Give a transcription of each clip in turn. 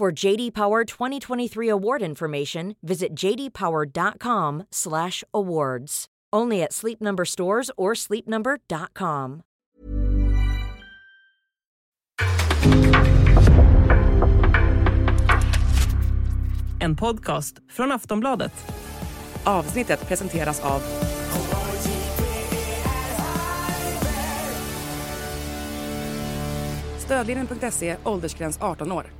For JD Power 2023 award information, visit jdpower.com/awards. Only at Sleep Number stores or sleepnumber.com. En podcast från Aftonbladet. Avsnittet presenteras av Stödlinjen.se, åldersgräns 18 år.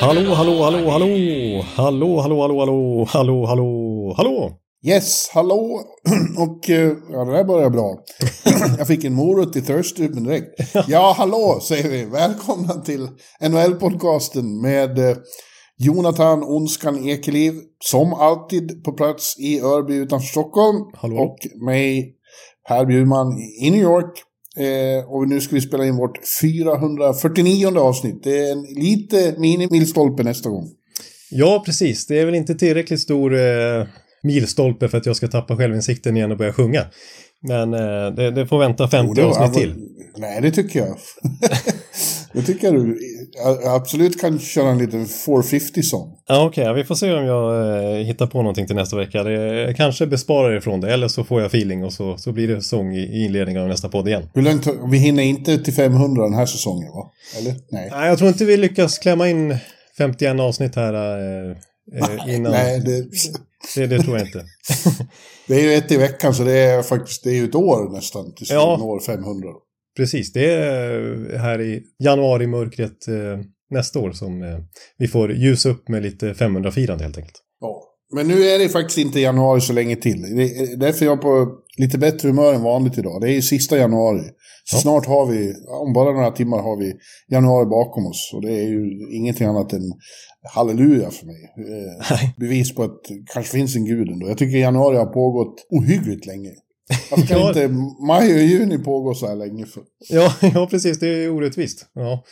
Hallå, hallå, hallå, hallå! Hallå, hallå, hallå, hallå, hallå, hallå, hallå! Yes, hallå! Och eh, ja, det där börjar bra. Jag fick en morot i törstupen direkt. Ja, hallå säger vi. Välkomna till NHL-podcasten med eh, Jonathan Onskan Ekeliv, som alltid på plats i Örby utanför Stockholm. Hallå. Och mig, Per Bjurman, i New York. Eh, och nu ska vi spela in vårt 449 avsnitt. Det är en lite mini-milstolpe nästa gång. Ja, precis. Det är väl inte tillräckligt stor eh, milstolpe för att jag ska tappa självinsikten igen och börja sjunga. Men eh, det, det får vänta 50 Jo, avsnitt till. Nej, det tycker jag. det tycker jag du absolut kan köra en liten 450-sång. Ja, okej. ja, vi får se om jag eh, hittar på någonting till nästa vecka. Det, kanske besparar ifrån det, eller så får jag feeling och så, så blir det sång i, i inledningen av nästa podd igen. Hur långt, vi hinner inte till 500 den här säsongen, va? Eller? Nej. Nej, jag tror inte vi lyckas klämma in 51 avsnitt här eh, eh, innan. Nej, det, Det, det tror jag inte. det är ju ett i veckan, så det är faktiskt det är ett år nästan tills Ja. vi når 500. Precis, det är här i januari-mörkret eh, nästa år som eh, vi får ljusa upp med lite 500-firande helt enkelt. Ja. Men nu är det faktiskt inte januari så länge till. Det är därför jag är på lite bättre humör än vanligt idag. Det är ju sista januari. Så Ja. snart har vi, om bara några timmar har vi januari bakom oss. Och det är ju ingenting annat än halleluja för mig. Eh, bevis på att det kanske finns en gud ändå. Jag tycker januari har pågått ohyggligt länge. Varför kan Ja. inte maj och juni pågå så här länge? För? Ja, ja, precis, det är orättvist. Ja.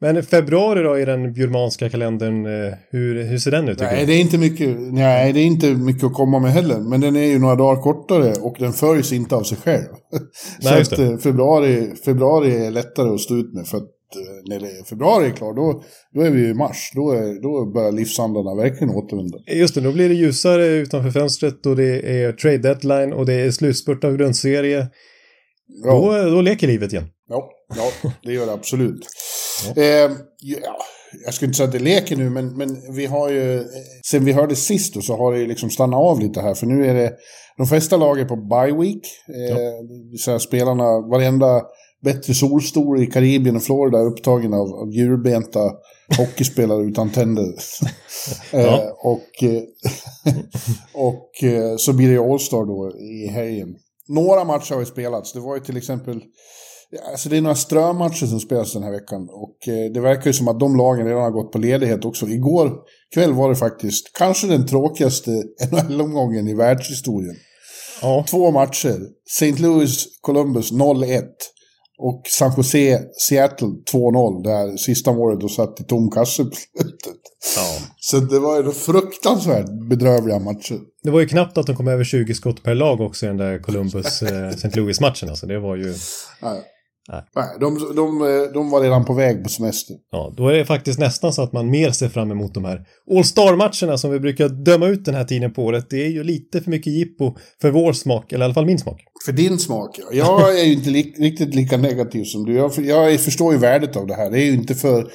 Men februari då i den bjurmanska kalendern, eh, hur, hur ser den ut? Nej, du? det är inte mycket, nej, det är inte mycket att komma med heller. Men den är ju några dagar kortare och den följs inte av sig själv. så Nej, det. eh, februari, februari är lättare att stå ut med. För att när det, februari är klar, då, då är vi i mars. Då, är, då börjar livsandarna verkligen återvända. Just det, då blir det ljusare utanför fönstret och det är trade deadline och det är slutspurt av grundserie. Ja, Då, då leker livet igen. ja, ja det gör det absolut. Eh, ja, jag skulle inte säga att det leker nu, men, men vi har ju... eh, Sen vi hörde sist då, så har det ju liksom stannat av lite här. För nu är det... De flesta lag är på bye week. Eh, så spelarna, varenda bättre solstol i Karibien och Florida upptagen av, av djurbenta hockeyspelare utan tänder. eh, och eh, och eh, så blir det All-Star då i helgen. Några matcher har ju spelats. Det var ju till exempel... Alltså det är några strömatcher som spelas den här veckan. Och eh, det verkar ju som att de lagen redan har gått på ledighet också. Igår kväll var det faktiskt kanske den tråkigaste NHL-omgången i världshistorien. Ja, Två matcher. St. Louis, Columbus 0-1. Och San Jose, Seattle 2-0. Där sista målet då satt i tom kasse på slutet. ja. Så det var ju fruktansvärt bedrövliga matcher. Det var ju knappt att de kom över 20 skott per lag också i den där Columbus eh. Louis-matchen. Alltså. Det var ju... Nej. Nej. De, de, de var redan på väg på semester. Ja, då är det faktiskt nästan så att man mer ser fram emot de här All-Star-matcherna som vi brukar döma ut den här tiden på året. Det är ju lite för mycket jippo för vår smak, eller i alla fall min smak. För din smak, ja. Jag är ju inte li riktigt lika negativ som du. Jag, jag förstår ju värdet av det här. Det är ju inte för,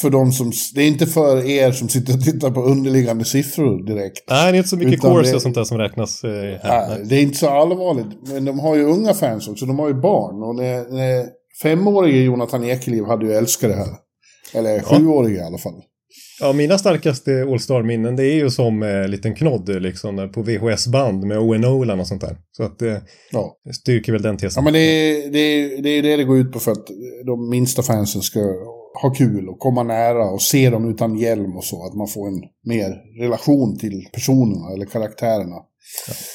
för de som, det är inte för er som sitter och tittar på underliggande siffror direkt. Nej, det är inte så mycket det- och sånt där som räknas. Eh, här. Nej, det är inte så allvarligt. Men de har ju unga fans också, de har ju barn. Och när, när femårige Jonathan Ekeliv hade ju älskat det här. Eller sjuårige i alla fall. Ja, mina starkaste All Star-minnen det är ju som eh, liten knodd liksom på VHS-band med Owen Nolan och sånt där. Så att det Ja. styrker väl den Ja, tesen. men det är, det, är, det är det det går ut på för att de minsta fansen ska ha kul och komma nära och se dem utan hjälm och så. Att man får en mer relation till personerna eller karaktärerna.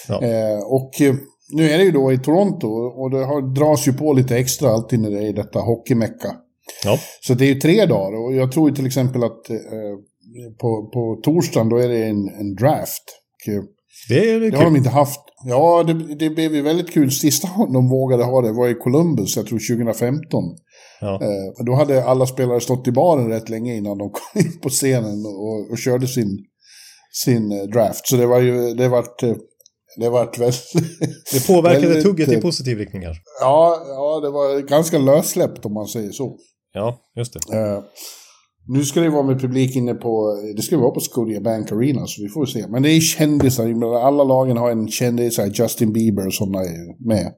Ja. Eh, och eh, nu är det ju då i Toronto och det har, dras ju på lite extra alltid när det är detta hockeymecka. Ja. Så det är ju tre dagar och jag tror till exempel att eh, på, på torsdagen då är det en, en draft. Eh, Det är det kul. har de inte haft. Ja, det, det blev ju väldigt kul. Sista gången de vågade ha det var i Columbus, jag tror 2015. Ja. Eh, då hade alla spelare stått i baren rätt länge innan de kom in på scenen och, och körde sin, sin eh, draft. Så det var ju, det vart, eh, det vart väldigt... Det påverkade väldigt, tugget i positiv riktning kanske. Ja, ja, det var ganska lössläppt om man säger så. Ja, just det. Eh, nu ska det vara med publik inne på, det ska vara på Scotia Bank Arena, så vi får se. Men det är kändisar, alla lagen har en kändis, Justin Bieber och sådana är med.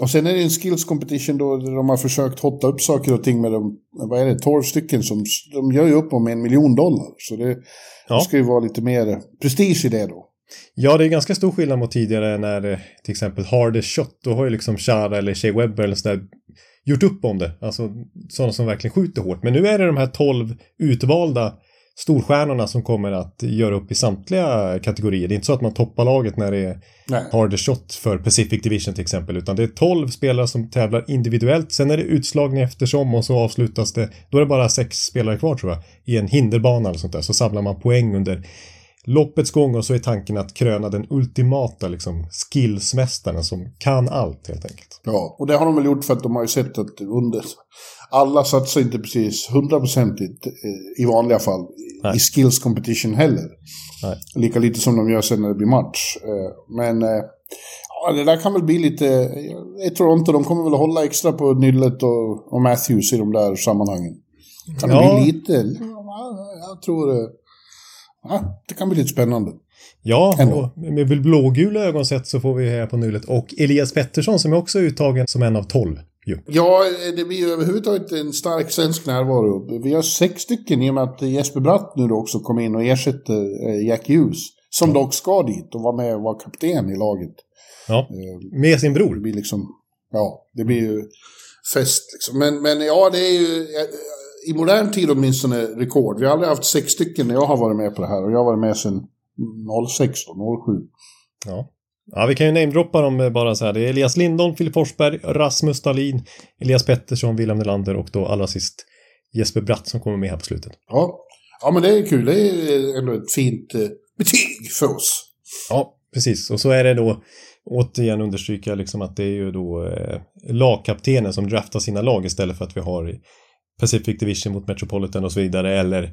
Och sen är det en skills competition då de har försökt hotta upp saker och ting med de, vad är det, 12 stycken som, de gör ju upp om en miljon dollar. Så det, Ja. det ska ju vara lite mer prestige i det då. Ja, det är ganska stor skillnad mot tidigare när eh, till exempel Hardest Shot, då har ju liksom Chara eller Shea Webber eller sådär gjort upp om det. Alltså sådana som verkligen skjuter hårt. Men nu är det de här 12 utvalda storstjärnorna som kommer att göra upp i samtliga kategorier. Det är inte så att man toppar laget när det är Nej. hardest shot för Pacific Division till exempel, utan det är 12 spelare som tävlar individuellt. Sen är det utslagning eftersom och så avslutas det, då är det bara sex spelare kvar tror jag, i en hinderbana eller sånt där. Så samlar man poäng under loppets gång och så är tanken att kröna den ultimata liksom skillsmästaren som kan allt helt enkelt. Ja, och det har de väl gjort för att de har ju sett att under... Alla satsar inte precis hundraprocentigt eh, i vanliga fall Nej. i skills competition heller. Nej. Lika lite som de gör sen när det blir match. Eh, Men eh, ja, det där kan väl bli lite... I Toronto, de kommer väl hålla extra på Nyllet och, och Matthews i de där sammanhangen. Kan det Ja. bli lite... Ja, jag tror... eh, Ja, det kan bli lite spännande. Ja, Ändå. och med blågula ögon sett så får vi här på nullet. Och Elias Pettersson som är också uttagen som en av 12. Ju. Ja, det blir ju överhuvudtaget en stark svensk närvaro. Vi har sex stycken i och med att Jesper Bratt nu också kom in och ersätter eh, Jack Hughes. Som dock ska dit och vara med och vara kapten i laget. Ja, Eh, med sin Det bror. blir liksom, ja, det blir ju fest liksom. Men, men ja, det är ju eh, i modern tid åtminstone rekord. Vi har aldrig haft sex stycken när jag har varit med på det här och jag har varit med sedan 06 då, 07. Ja. Ja, vi kan ju namedroppa dem bara så här. Det är Elias Lindholm, Filip Forsberg, Rasmus Stalin, Elias Pettersson, William Nylander och då allra sist Jesper Bratt som kommer med här på slutet. Ja. ja, men det är kul. Det är ändå ett fint eh, betyg för oss. Ja, precis. Och så är det då återigen understryka liksom att det är ju då eh, lagkaptenen som draftar sina lag istället för att vi har Pacific Division mot Metropolitan och så vidare eller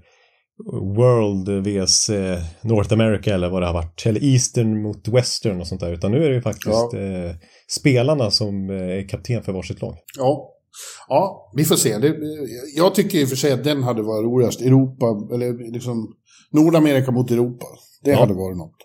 World vs eh, North America eller vad det har varit. Eller Eastern mot Western och sånt där. Utan nu är det ju faktiskt Ja. eh, spelarna som eh, är kapten för varsitt lag. Ja. Ja, vi får se. Det, jag tycker i och för sig att den hade varit roligast. Europa, eller liksom Nordamerika mot Europa. Det Ja. hade varit något.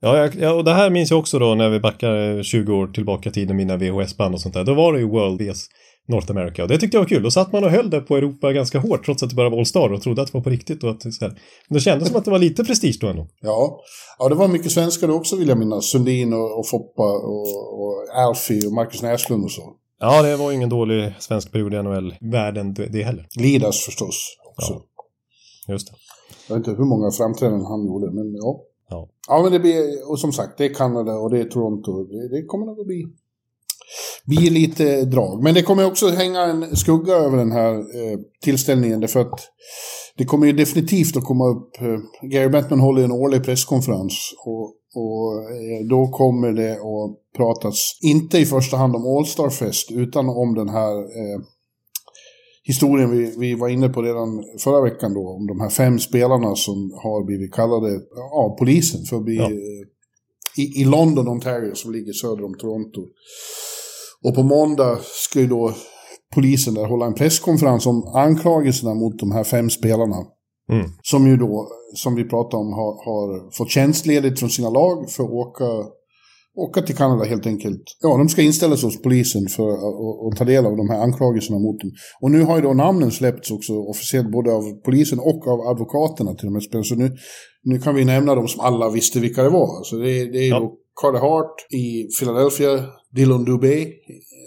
Ja, ja, och det här minns jag också då när vi backar eh, 20 år tillbaka i tiden, mina VHS-band och sånt där. Då var det ju World vs North America och det tyckte jag var kul. Då satt man och höll det på Europa ganska hårt trots att det bara var All-Star och trodde att det var på riktigt. Och att så här. Men det kändes som att det var lite prestige då ändå. Ja. ja, det var mycket svenskar också vill jag minnas. Sundin och, och Foppa och, och Alfie och Marcus Näslund och så. Ja, det var ingen dålig svensk period i NHL-världen det heller. Lidas förstås också. Ja. Just det. Jag vet inte hur många framträdanden han gjorde, men ja. Ja. Ja, men det blir, och som sagt, det är Kanada och det är Toronto. Det, det kommer nog att bli, bli lite drag. Men det kommer också hänga en skugga över den här eh, tillställningen. Därför att det kommer ju definitivt att komma upp. Eh, Gary Bettman håller en årlig presskonferens. Och, och eh, då kommer det att pratas, inte i första hand om All-Star Fest, utan om den här eh, historien vi, vi var inne på redan förra veckan då, om de här fem spelarna som har blivit kallade av polisen för att bli Ja. i, i London, Ontario, som ligger söder om Toronto. Och på måndag ska ju då polisen där hålla en presskonferens om anklagelserna mot de här fem spelarna. Mm. Som ju då, som vi pratade om, har, har fått tjänstledigt från sina lag för att åka, åka till Kanada helt enkelt. Ja, de ska inställa sig hos polisen för att ta del av de här anklagelserna mot dem. Och nu har ju då namnen släppts också officiellt både av polisen och av advokaterna till de här spelarna. Så nu, nu kan vi nämna dem som alla visste vilka det var. Så det, det är Ja. Carter Hart i Philadelphia, Dylan Dubé,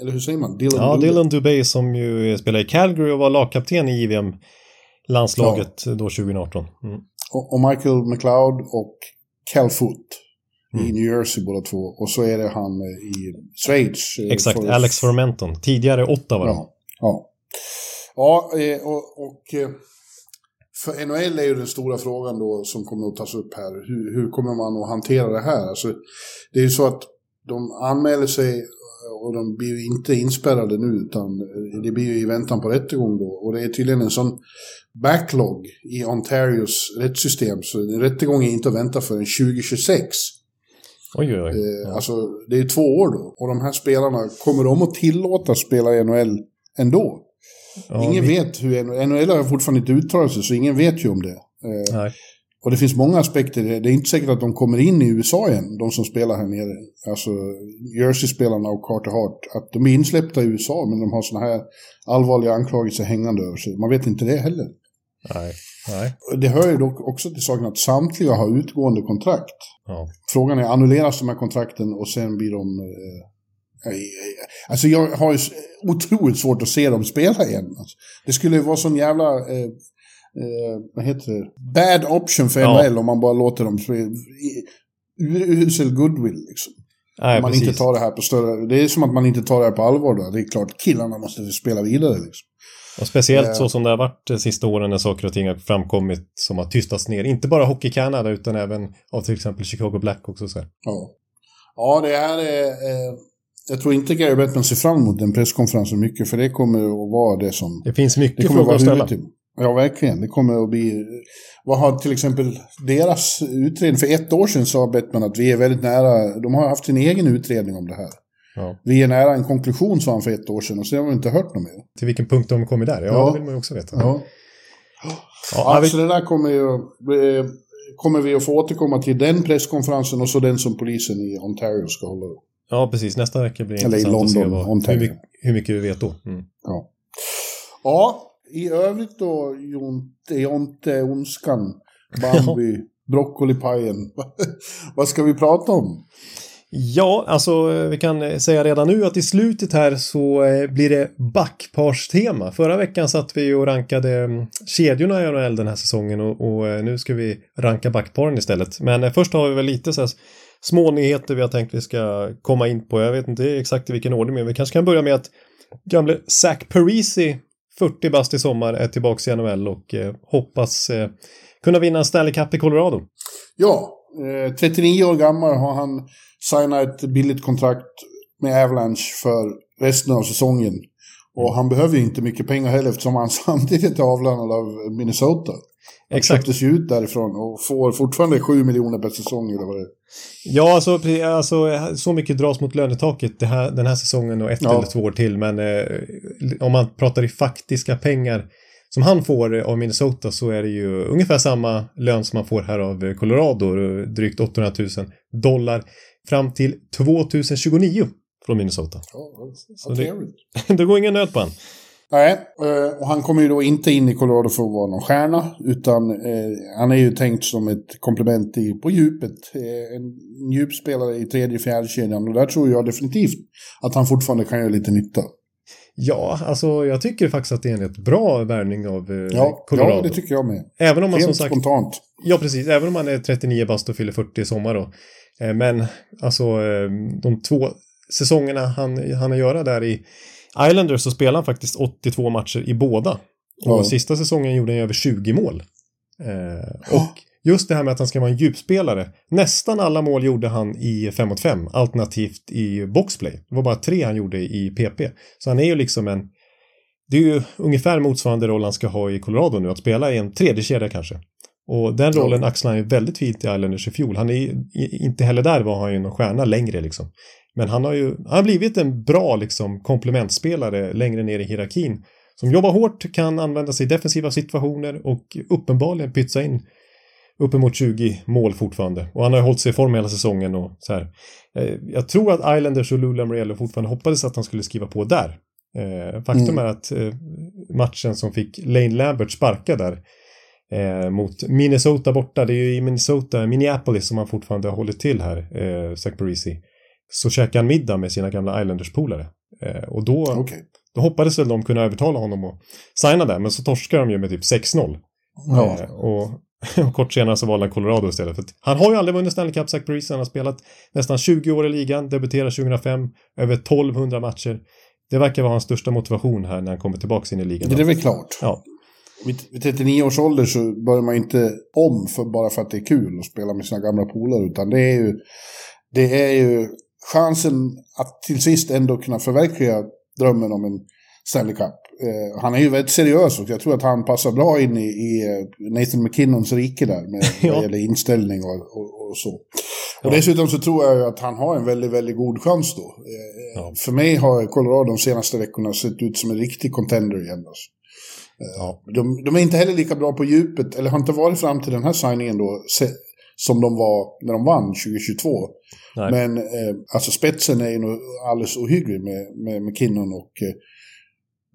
eller hur säger man? Dylan Ja, Dubé. Dylan Dubé som ju spelar i Calgary och var lagkapten i JVM-landslaget då 2018. Mm. Och, och Michael McLeod och Cal Foot i Mm. New Jersey båda två. Och så är det han eh, i Schweiz. eh, Exakt, för- Alex Formenton. Tidigare Ottawa. Ja. Ja, ja eh, och, och för NHL är ju den stora frågan då som kommer att tas upp här. Hur, hur kommer man att hantera det här? Alltså, det är ju så att de anmäler sig och de blir ju inte inspärrade nu utan det blir ju i väntan på rättegång då. Och det är tydligen en sån backlog i Ontarios rättssystem så en rättegång är inte att vänta förrän 2026. Oj, oj, oj. Eh, Alltså det är två år då. Och de här spelarna, kommer de att tillåtas spela i NHL ändå? Ja, ingen vi- vet hur NHL har fortfarande inte uttalat sig, så ingen vet ju om det. Eh, Nej. och det finns många aspekter. Det är inte säkert att de kommer in i USA igen, de som spelar här nere. Alltså Jersey-spelarna och Carter Hart. Att de är insläppta i USA, men de har såna här allvarliga anklagelser hängande över sig. Man vet inte det heller. Nej. Nej. Det hör ju dock också till saken att samtliga har utgående kontrakt. Ja. Frågan är, annulleras de här kontrakten och sen blir de... Eh, alltså jag har ju otroligt svårt att se dem spela igen. Alltså, det skulle ju vara sån jävla... Eh, eh, vad heter det? Bad option för Ja. Om man bara låter dem spela. Usel goodwill liksom. Nej, om man precis. inte tar det här på större... Det är som att man inte tar det här på allvar då. Det är klart, killarna måste spela vidare liksom. Och speciellt Eh. så som det har varit de sista åren när saker och ting har framkommit som har tystats ner. Inte bara Hockey Canada utan även av till exempel Chicago Blackhawks och så. här. Ja. Ja, det här är... Eh, jag tror inte Gary Bettman ser fram emot den presskonferensen mycket, för det kommer att vara det som... Det finns Det mycket kommer att frågor vara att ställa. till. Ja, verkligen. Det kommer att bli... Vad har till exempel deras utredning... För ett år sedan sa Bettman att vi är väldigt nära... De har haft sin egen utredning om det här. Ja. Vi är nära en konklusion, sa han för ett år sedan, och sen har vi inte hört något mer. Till vilken punkt de kommer där? Ja, Ja. det vill man ju också veta. Ja. Ja, Ja, vi- så det där kommer ju... eh, Kommer vi att få återkomma till den presskonferensen och så den som polisen i Ontario ska hålla. Ja, precis. Nästa vecka blir det Eller i intressant att se London, vad, hur, mycket, hur mycket vi vet då. Mm. Ja. Ja, i övrigt då, Jonte, Jonte, Onskan, Bambi, Broccolipajen. Vad ska vi prata om? Ja, alltså vi kan säga redan nu att i slutet här så eh, blir det backparstema. Förra veckan satt vi och rankade mm, kedjorna i NHL den här säsongen och, och eh, nu ska vi ranka backparen istället. Men eh, först har vi väl lite så här små nyheter vi har tänkt vi ska komma in på. Jag vet inte exakt i vilken ordning, men vi kanske kan börja med att gamle Zach Parisi, 40 bast i sommar, är tillbaka i NHL och eh, hoppas eh, kunna vinna en Stanley Cup i Colorado. Ja, eh, 39 år gammal har han signat ett billigt kontrakt med Avalanche för resten av säsongen. Och han behöver ju inte mycket pengar heller eftersom han samtidigt är avlönad av Minnesota. Exakt. köptes ju ut därifrån och får fortfarande 7 miljoner per säsong eller vad det är. Ja, alltså, alltså så mycket dras mot lönetaket här, den här säsongen och ett Ja. eller två år till. Men eh, om man pratar i faktiska pengar som han får av Minnesota så är det ju ungefär samma lön som man får här av Colorado, drygt 800 000 dollar fram till 2029 från Minnesota. Ja, Så det- det går ingen nöd på han. Nej, eh, och han kommer ju då inte in i Colorado för att vara någon stjärna, utan eh, han är ju tänkt som ett komplement i, på djupet. Eh, en djupspelare i tredje, fjärde kedjan och där tror jag definitivt att han fortfarande kan göra lite nytta. Ja, alltså jag tycker faktiskt att det är en rätt bra värvning av eh, Ja, Colorado. ja, det tycker jag med. Även om man som Helt sagt spontant. Ja, precis. Även om man är 39 bast och fyller 40 i sommar då. Eh, Men alltså eh, de två säsongerna han, han göra där i Islanders så spelar han faktiskt 82 matcher i båda. Och Ja. sista säsongen gjorde han över 20 mål. Eh, och just det här med att han ska vara en djupspelare. Nästan alla mål gjorde han i 5 mot 5, alternativt i boxplay. Det var bara tre han gjorde i PP. Så han är ju liksom en... Det är ju ungefär motsvarande roll han ska ha i Colorado nu, att spela i en tredje kedja kanske. Och den rollen axlar han ju väldigt fint i Islanders i fjol. Han är inte heller där var han ju någon stjärna längre liksom. Men han har ju han har blivit en bra liksom komplementspelare längre ner i hierarkin. Som jobbar hårt, kan använda sig i defensiva situationer och uppenbarligen pytsa in uppemot 20 mål fortfarande. Och han har hållit sig i form hela säsongen och så här. Eh, jag tror att Islanders och Lula Moriello fortfarande hoppades att han skulle skriva på där. Eh, faktum mm. är att eh, matchen som fick Lane Lambert sparka där mot Minnesota borta, det är ju i Minnesota, Minneapolis som han fortfarande har hållit till här, eh, Zach Parisi. Så käkade han middag med sina gamla Islanders-polare. och då, okay. då hoppades väl de kunna övertala honom att signa där, men så torskar de ju med typ 6-0. Ja. och och kort senare så valde han Colorado istället. För han har ju aldrig vunnit Stanley Cup, Zach Parise. Han har spelat nästan 20 år i ligan, debuterade 2005, över 1200 matcher. Det verkar vara hans största motivation här när han kommer tillbaka in i ligan. Det är väl klart. Ja. Vid 39 års ålder så börjar man inte om för, bara för att det är kul att spela med sina gamla polare. Utan det är ju, det är ju chansen att till sist ändå kunna förverkliga drömmen om en Stanley Cup. Eh, han är ju väldigt seriös och jag tror att han passar bra in i, i eh, Nathan McKinnons rike där med ja. gäller inställning och, och, och så. Ja. Och dessutom så tror jag att han har en väldigt, väldigt god chans då. Eh, ja. För mig har Colorado de senaste veckorna sett ut som en riktig contender igen. Alltså. Ja. De, de, är inte heller lika bra på djupet, eller har inte varit fram till den här signingen då, som de var när de vann 2022. Nej. Men eh, alltså spetsen är ju alldeles ohygglig med, med McKinnon och eh,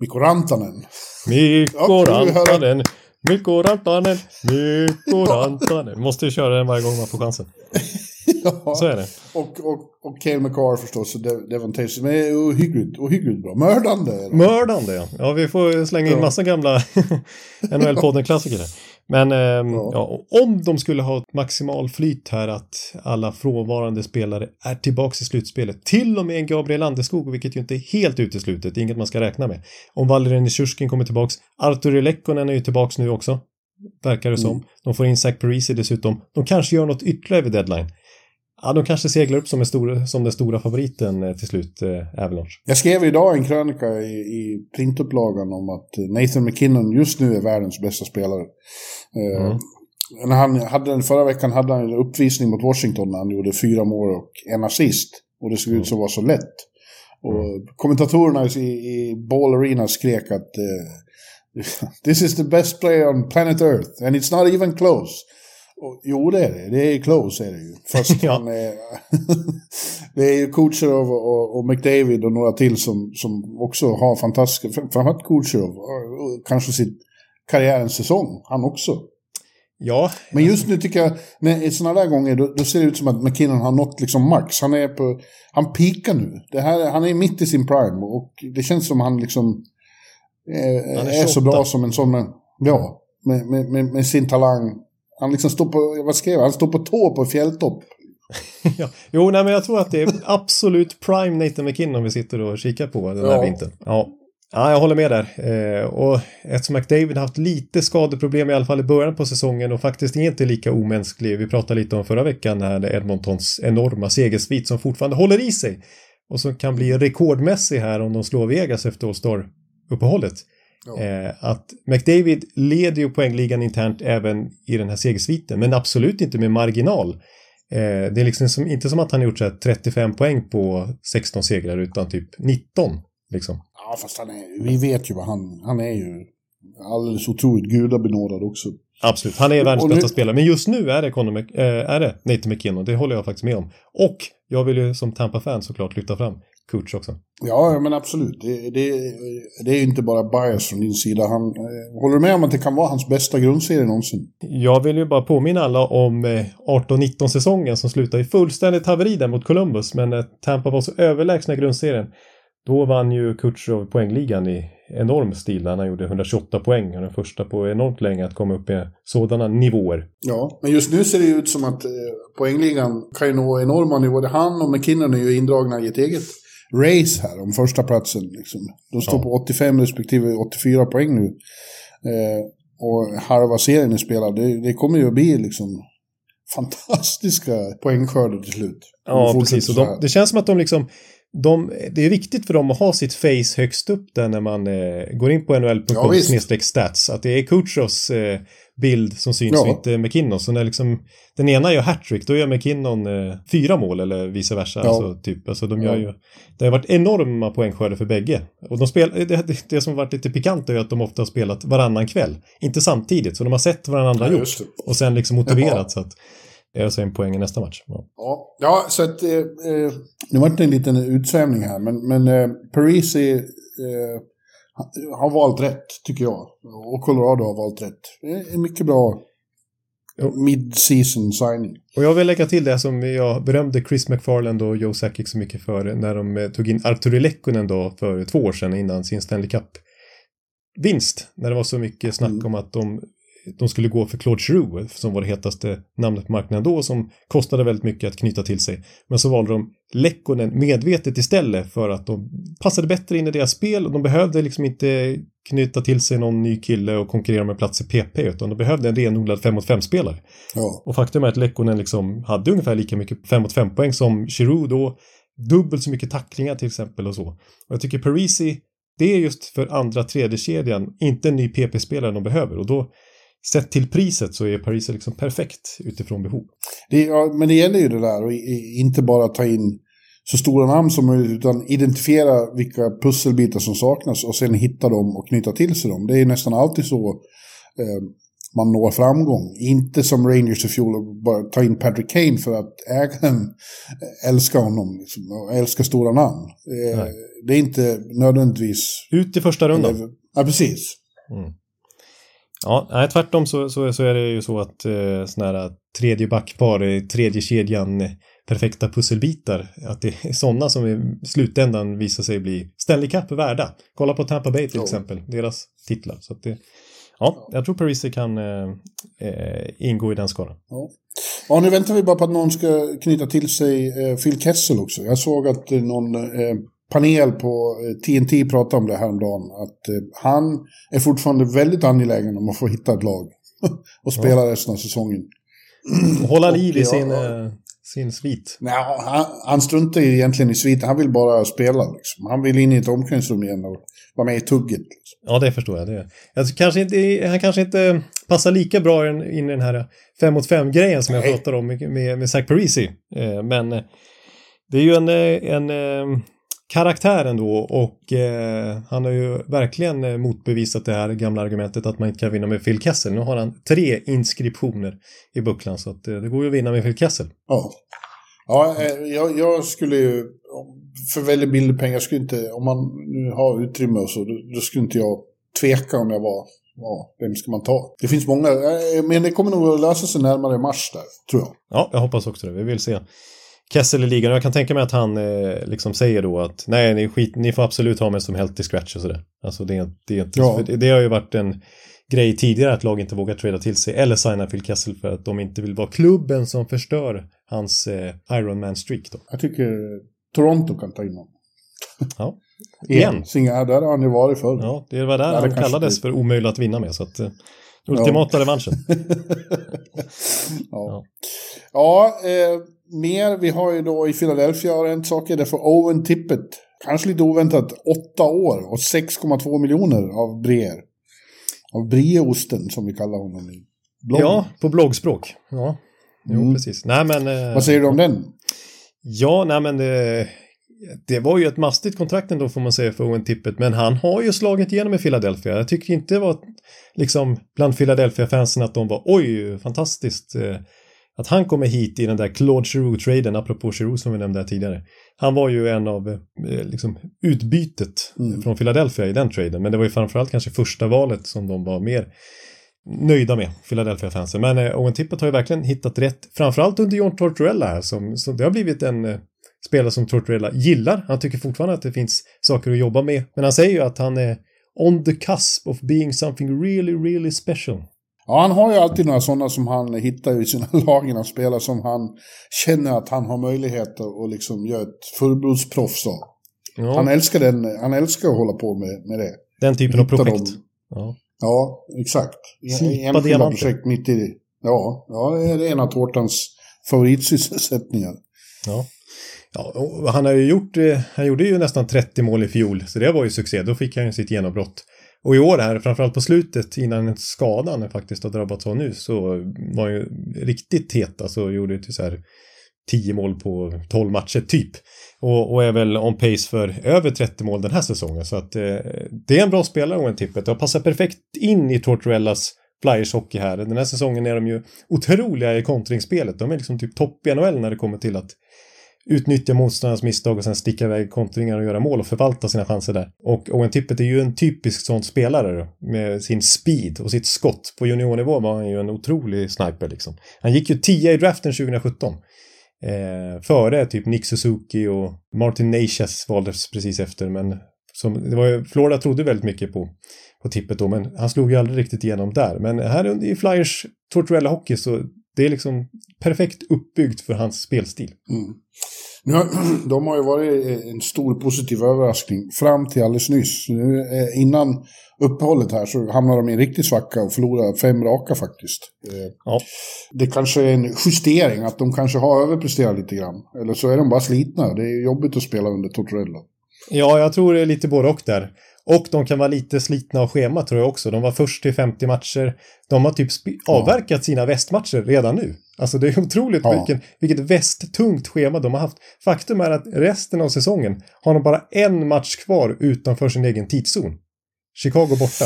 Mikko Rantanen. Mikko Rantanen. Mikko Rantanen. Mikko Rantanen. Måste ju köra den varje gång man får chansen. ja. Så är det. Och, och, och Cale McCarr förstås. Och Devon Tays. Men är ohyggligt, ohyggligt bra. Mördande. Mördande ja. Ja, vi får slänga in massa gamla NHL-podden-klassiker. Men eh, ja. ja. om de skulle ha ett maximal flyt här att alla frånvarande spelare är tillbaka i slutspelet. Till och med en Gabriel Landeskog, vilket ju inte är helt uteslutet, det inget man ska räkna med. Om Valerien Sjurskin kommer tillbaks, Arturi Lekkonen är ju tillbaks nu också. Verkar det mm. som. De får in Zach Parisi dessutom. De kanske gör något ytterligare vid deadline. Ja, de kanske seglar upp som, en stor, som den stora favoriten eh, till slut, eh, Avalanche. Jag skrev idag en krönika i, i printupplagan om att Nathan McKinnon just nu är världens bästa spelare. Eh, mm. när han hade den förra veckan hade han en uppvisning mot Washington när han gjorde fyra mål och en assist. Och det såg ut som var så lätt. Och mm. kommentatorerna i, i Ball Arena skrek att uh, This is the best player on planet Earth and it's not even close. Och, jo, det är det. Det är close är det ju. Fast ja. han är... det är ju Kucherov och, och, McDavid och några till som, som också har fantastiska... Framförallt Kucherov. Kanske sitt karriärens säsong, han också. Ja. Men just nu tycker jag, när, i sådana där gånger, då, då, ser det ut som att McKinnon har nått liksom max. Han är på, han pikar nu. Det här, han är mitt i sin prime och det känns som han liksom eh, är, är så bra som en sån, ja, med, med, med, med, sin talang. Han liksom står på, vad skrev jag, han står på tå på fjälltopp. ja. Jo, nej, men jag tror att det är absolut prime Nathan McKinnon vi sitter och kikar på den här ja. vintern. Ja. Ja, jag håller med där. Eh, och eftersom McDavid haft lite skadeproblem i alla fall i början på säsongen och faktiskt inte lika omänsklig. Vi pratade lite om förra veckan här Edmontons enorma segersvit som fortfarande håller i sig och som kan bli rekordmässig här om de slår Vegas efter All-Star-uppehållet. Ja. Eh, att McDavid leder ju poängligan internt även i den här segersviten, men absolut inte med marginal. Eh, det är liksom som, inte som att han gjort så 35 poäng på 16 segrar utan typ 19. Liksom. Ja, fast han är, vi vet ju vad han, han är ju alldeles otroligt gudabenådad också. Absolut, han är världens bästa spelare. Men just nu är det, Conor, äh, är det Nathan McKinnon, det håller jag faktiskt med om. Och jag vill ju som Tampa-fan såklart lyfta fram Kutch också. Ja, men absolut. Det, det, det är ju inte bara bias från din sida. Han, eh, håller du med om att det kan vara hans bästa grundserie någonsin? Jag vill ju bara påminna alla om eh, 18-19 säsongen som slutade i fullständigt haveri där mot Columbus. Men eh, Tampa var så överlägsna i grundserien. Då vann ju Kutjerov poängligan i enorm stil när han gjorde 128 poäng. Är den första på enormt länge att komma upp i sådana nivåer. Ja, men just nu ser det ut som att eh, poängligan kan ju nå enorma nivåer. Han och McKinnon är ju indragna i ett eget race här om första platsen. Liksom. De står ja. på 85 respektive 84 poäng nu. Eh, och halva serien är spelad. Det, det kommer ju att bli liksom fantastiska poängskördar till slut. Ja, precis. Och de, det känns som att de liksom de, det är viktigt för dem att ha sitt face högst upp där när man eh, går in på nhl.com ja, stats. Att det är Kutjos eh, bild som syns Ja. och inte McKinnon. Så när liksom den ena gör hattrick, då gör McKinnon eh, fyra mål eller vice versa. Ja. Alltså, typ, alltså de gör ju, det har varit enorma poängskörder för bägge. Och de spel, det, det, som har varit lite pikant är att de ofta har spelat varannan kväll. Inte samtidigt, så de har sett vad den andra Ja, gjort. Och sen liksom motiverat så att det är alltså en poäng i nästa match. Ja. Ja, ja så att... Eh, eh, nu var det en liten utsvävning här, men, men eh, Parisi eh, har valt rätt, tycker jag. Och Colorado har valt rätt. Det är mycket bra mid-season signing. Och jag vill lägga till det som jag berömde Chris McFarland och Joe Sakic så mycket för när de eh, tog in Arturi Lekkonen då för två år sedan innan sin Stanley Cup-vinst. När det var så mycket snack Mm. om att de, de skulle gå för Claude Giroux som var det hetaste namnet på marknaden då som kostade väldigt mycket att knyta till sig. Men så valde de Lekkonen medvetet istället för att de passade bättre in i deras spel och de behövde liksom inte knyta till sig någon ny kille och konkurrera med plats i PP utan de behövde en renodlad 5 mot 5-spelare. Ja, Och faktum är att Lekkonen liksom hade ungefär lika mycket 5 mot 5 poäng som Giroud då. Dubbelt så mycket tacklingar till exempel och så. Och jag tycker Parisi, det är just för andra tredje kedjan inte en ny PP-spelare de behöver. Och då, sett till priset så är Parisi liksom perfekt utifrån behov. det, ja, men det gäller ju det där och inte bara ta in så stora namn som möjligt utan identifiera vilka pusselbitar som saknas och sen hitta dem och knyta till sig dem. Det är nästan alltid så eh, man når framgång. Inte som Rangers i fjol bara ta in Patrick Kane för att ägaren älskar honom liksom, och älskar stora namn. Eh, det är inte nödvändigtvis... Ut i första rundan. Ja, precis. Ja, nej, tvärtom så, så, så är det ju så att eh, sådana här tredje backpar, eh, tredje kedjan, eh, perfekta pusselbitar, att det är sådana som i slutändan visar sig bli Stanley Cup värda. Kolla på Tampa Bay till Ja. exempel, deras titlar. Så det, ja, jag tror Parisi kan eh, eh, ingå i den skaran. Ja. ja, nu väntar vi bara på att någon ska knyta till sig eh, Phil Kessel också. Jag såg att eh, någon eh, panel på eh, TNT pratade om det häromdagen. Att eh, han är fortfarande väldigt angelägen om att få hitta ett lag och spela resten av säsongen. Hålla liv i ja, sin, ja. eh, sin svit. Nej, han, han struntar ju egentligen i sviten. Han vill bara spela. Liksom. Han vill in i ett omklädningsrum igen och vara med i tugget. Liksom. Ja, det förstår jag. Det. Jag tror kanske inte, han kanske inte passar lika bra in i den här 5 mot 5-grejen som jag Nej. pratar om med, med, med Zach Parisi. Eh, men eh, det är ju en, eh, en eh, karaktär ändå och eh, han har ju verkligen eh, motbevisat det här gamla argumentet att man inte kan vinna med Phil Kessel. Nu har han tre inskriptioner i bucklan så att, eh, det går ju att vinna med Phil Kessel. Ja. Ja, eh, jag, jag skulle ju, för väldigt billig pengar, skulle inte, om man nu har utrymme och så, då, då skulle inte jag tveka om jag var, ja, vem ska man ta? Det finns många, eh, men det kommer nog att lösa sig närmare mars där, tror jag. Ja, jag hoppas också det. Vi vill se Kessel i ligan. Och Jag kan tänka mig att han eh, liksom säger då att nej, ni, skit, ni får absolut ha mig som helt i scratch och sådär. Alltså det, det, inte, Ja. det, har ju varit en grej tidigare att lag inte vågar trada till sig eller signa Phil Kessel för att de inte vill vara klubben som förstör hans eh, Ironman streak då. Jag tycker Toronto kan ta in honom. Ja, igen. Singa, där har han ju varit förr. Ja, det var där det han kallades blir- för omöjlig att vinna med så att eh, ultimata revanschen. ja. ja eh, mer. Vi har ju då i Philadelphia har hänt saker. Därför Owen Tippett, kanske lite oväntat, åtta år och 6,2 miljoner av Breer. Av Brieosten som vi kallar honom i bloggen. Ja, på bloggspråk. Ja, jo Mm. precis. Nej men... eh, Vad säger du om den? Ja, nej men det, det var ju ett mastigt kontrakt ändå får man säga för Owen Tippett, men han har ju slagit igenom i Philadelphia. Jag tycker inte det var liksom bland Philadelphia-fansen att de var oj, fantastiskt. Att han kommer hit i den där Claude Giroux-traden, apropå Giroux som vi nämnde här tidigare. Han var ju en av eh, liksom, utbytet Mm. från Philadelphia i den traden, men det var ju framförallt kanske första valet som de var mer nöjda med, Philadelphia-fansen. Men eh, Owen Tippett har ju verkligen hittat rätt, framförallt under John Tortorella här, som, som det har blivit en eh, spelare som Tortorella gillar. Han tycker fortfarande att det finns saker att jobba med, men han säger ju att han är on the cusp of being something really, really special. Ja, han har ju alltid några sådana som han hittar i sina lag innan spelare som han känner att han har möjlighet att liksom göra ett fullblodsproffs av. Ja, Han älskar den, han älskar att hålla på med, med det. den typen av Hitta projekt. dem. Ja. Ja, exakt. Slipa Enskilda projekt mitt i... Ja, ja, det är en av Tårtans favoritsysselsättningar. Ja. Ja, och han har ju gjort, eh, han gjorde ju nästan 30 mål i fjol, så det var ju succé. Då fick han ju sitt genombrott. Och i år här, framförallt på slutet innan skadan faktiskt har drabbats av nu, så var han ju riktigt het. Alltså gjorde ju så här 10 mål på 12 matcher typ. Och, och, är väl on pace för över 30 mål den här säsongen. Så att eh, det är en bra spelare, Owen Tippet. Och passar perfekt in i Tortorellas Flyers hockey här. Den här säsongen är de ju otroliga i kontringsspelet. De är liksom typ topp i NHL när det kommer till att utnyttja motståndarnas misstag och sen sticka iväg kontringar och göra mål och förvalta sina chanser där. Och Owen Tippett är ju en typisk sån spelare då, med sin speed och sitt skott. På juniornivå var han ju en otrolig sniper liksom. Han gick ju 10 i draften 2017. Eh, före typ Nick Suzuki och Martin Nations valdes precis efter men som, det var ju, Florida trodde väldigt mycket på, på tippet då men han slog ju aldrig riktigt igenom där. Men här i Flyers Tortuella Hockey så det är liksom perfekt uppbyggt för hans spelstil. Mm. Nu har, de har ju varit en stor positiv överraskning fram till alldeles nyss. Nu, eh, innan uppehållet här så hamnar de i en riktig svacka och förlorar fem raka faktiskt. Eh, ja. Det kanske är en justering, att de kanske har överpresterat lite grann. Eller så är de bara slitna. Det är jobbigt att spela under Tortorella. Ja, jag tror det är lite både och där. Och de kan vara lite slitna av schema tror jag också. De var först till 50 matcher. De har typ avverkat sina västmatcher redan nu. Alltså det är otroligt ja. vilken, vilket västtungt schema de har haft. Faktum är att resten av säsongen har de bara en match kvar utanför sin egen tidszon. Chicago borta.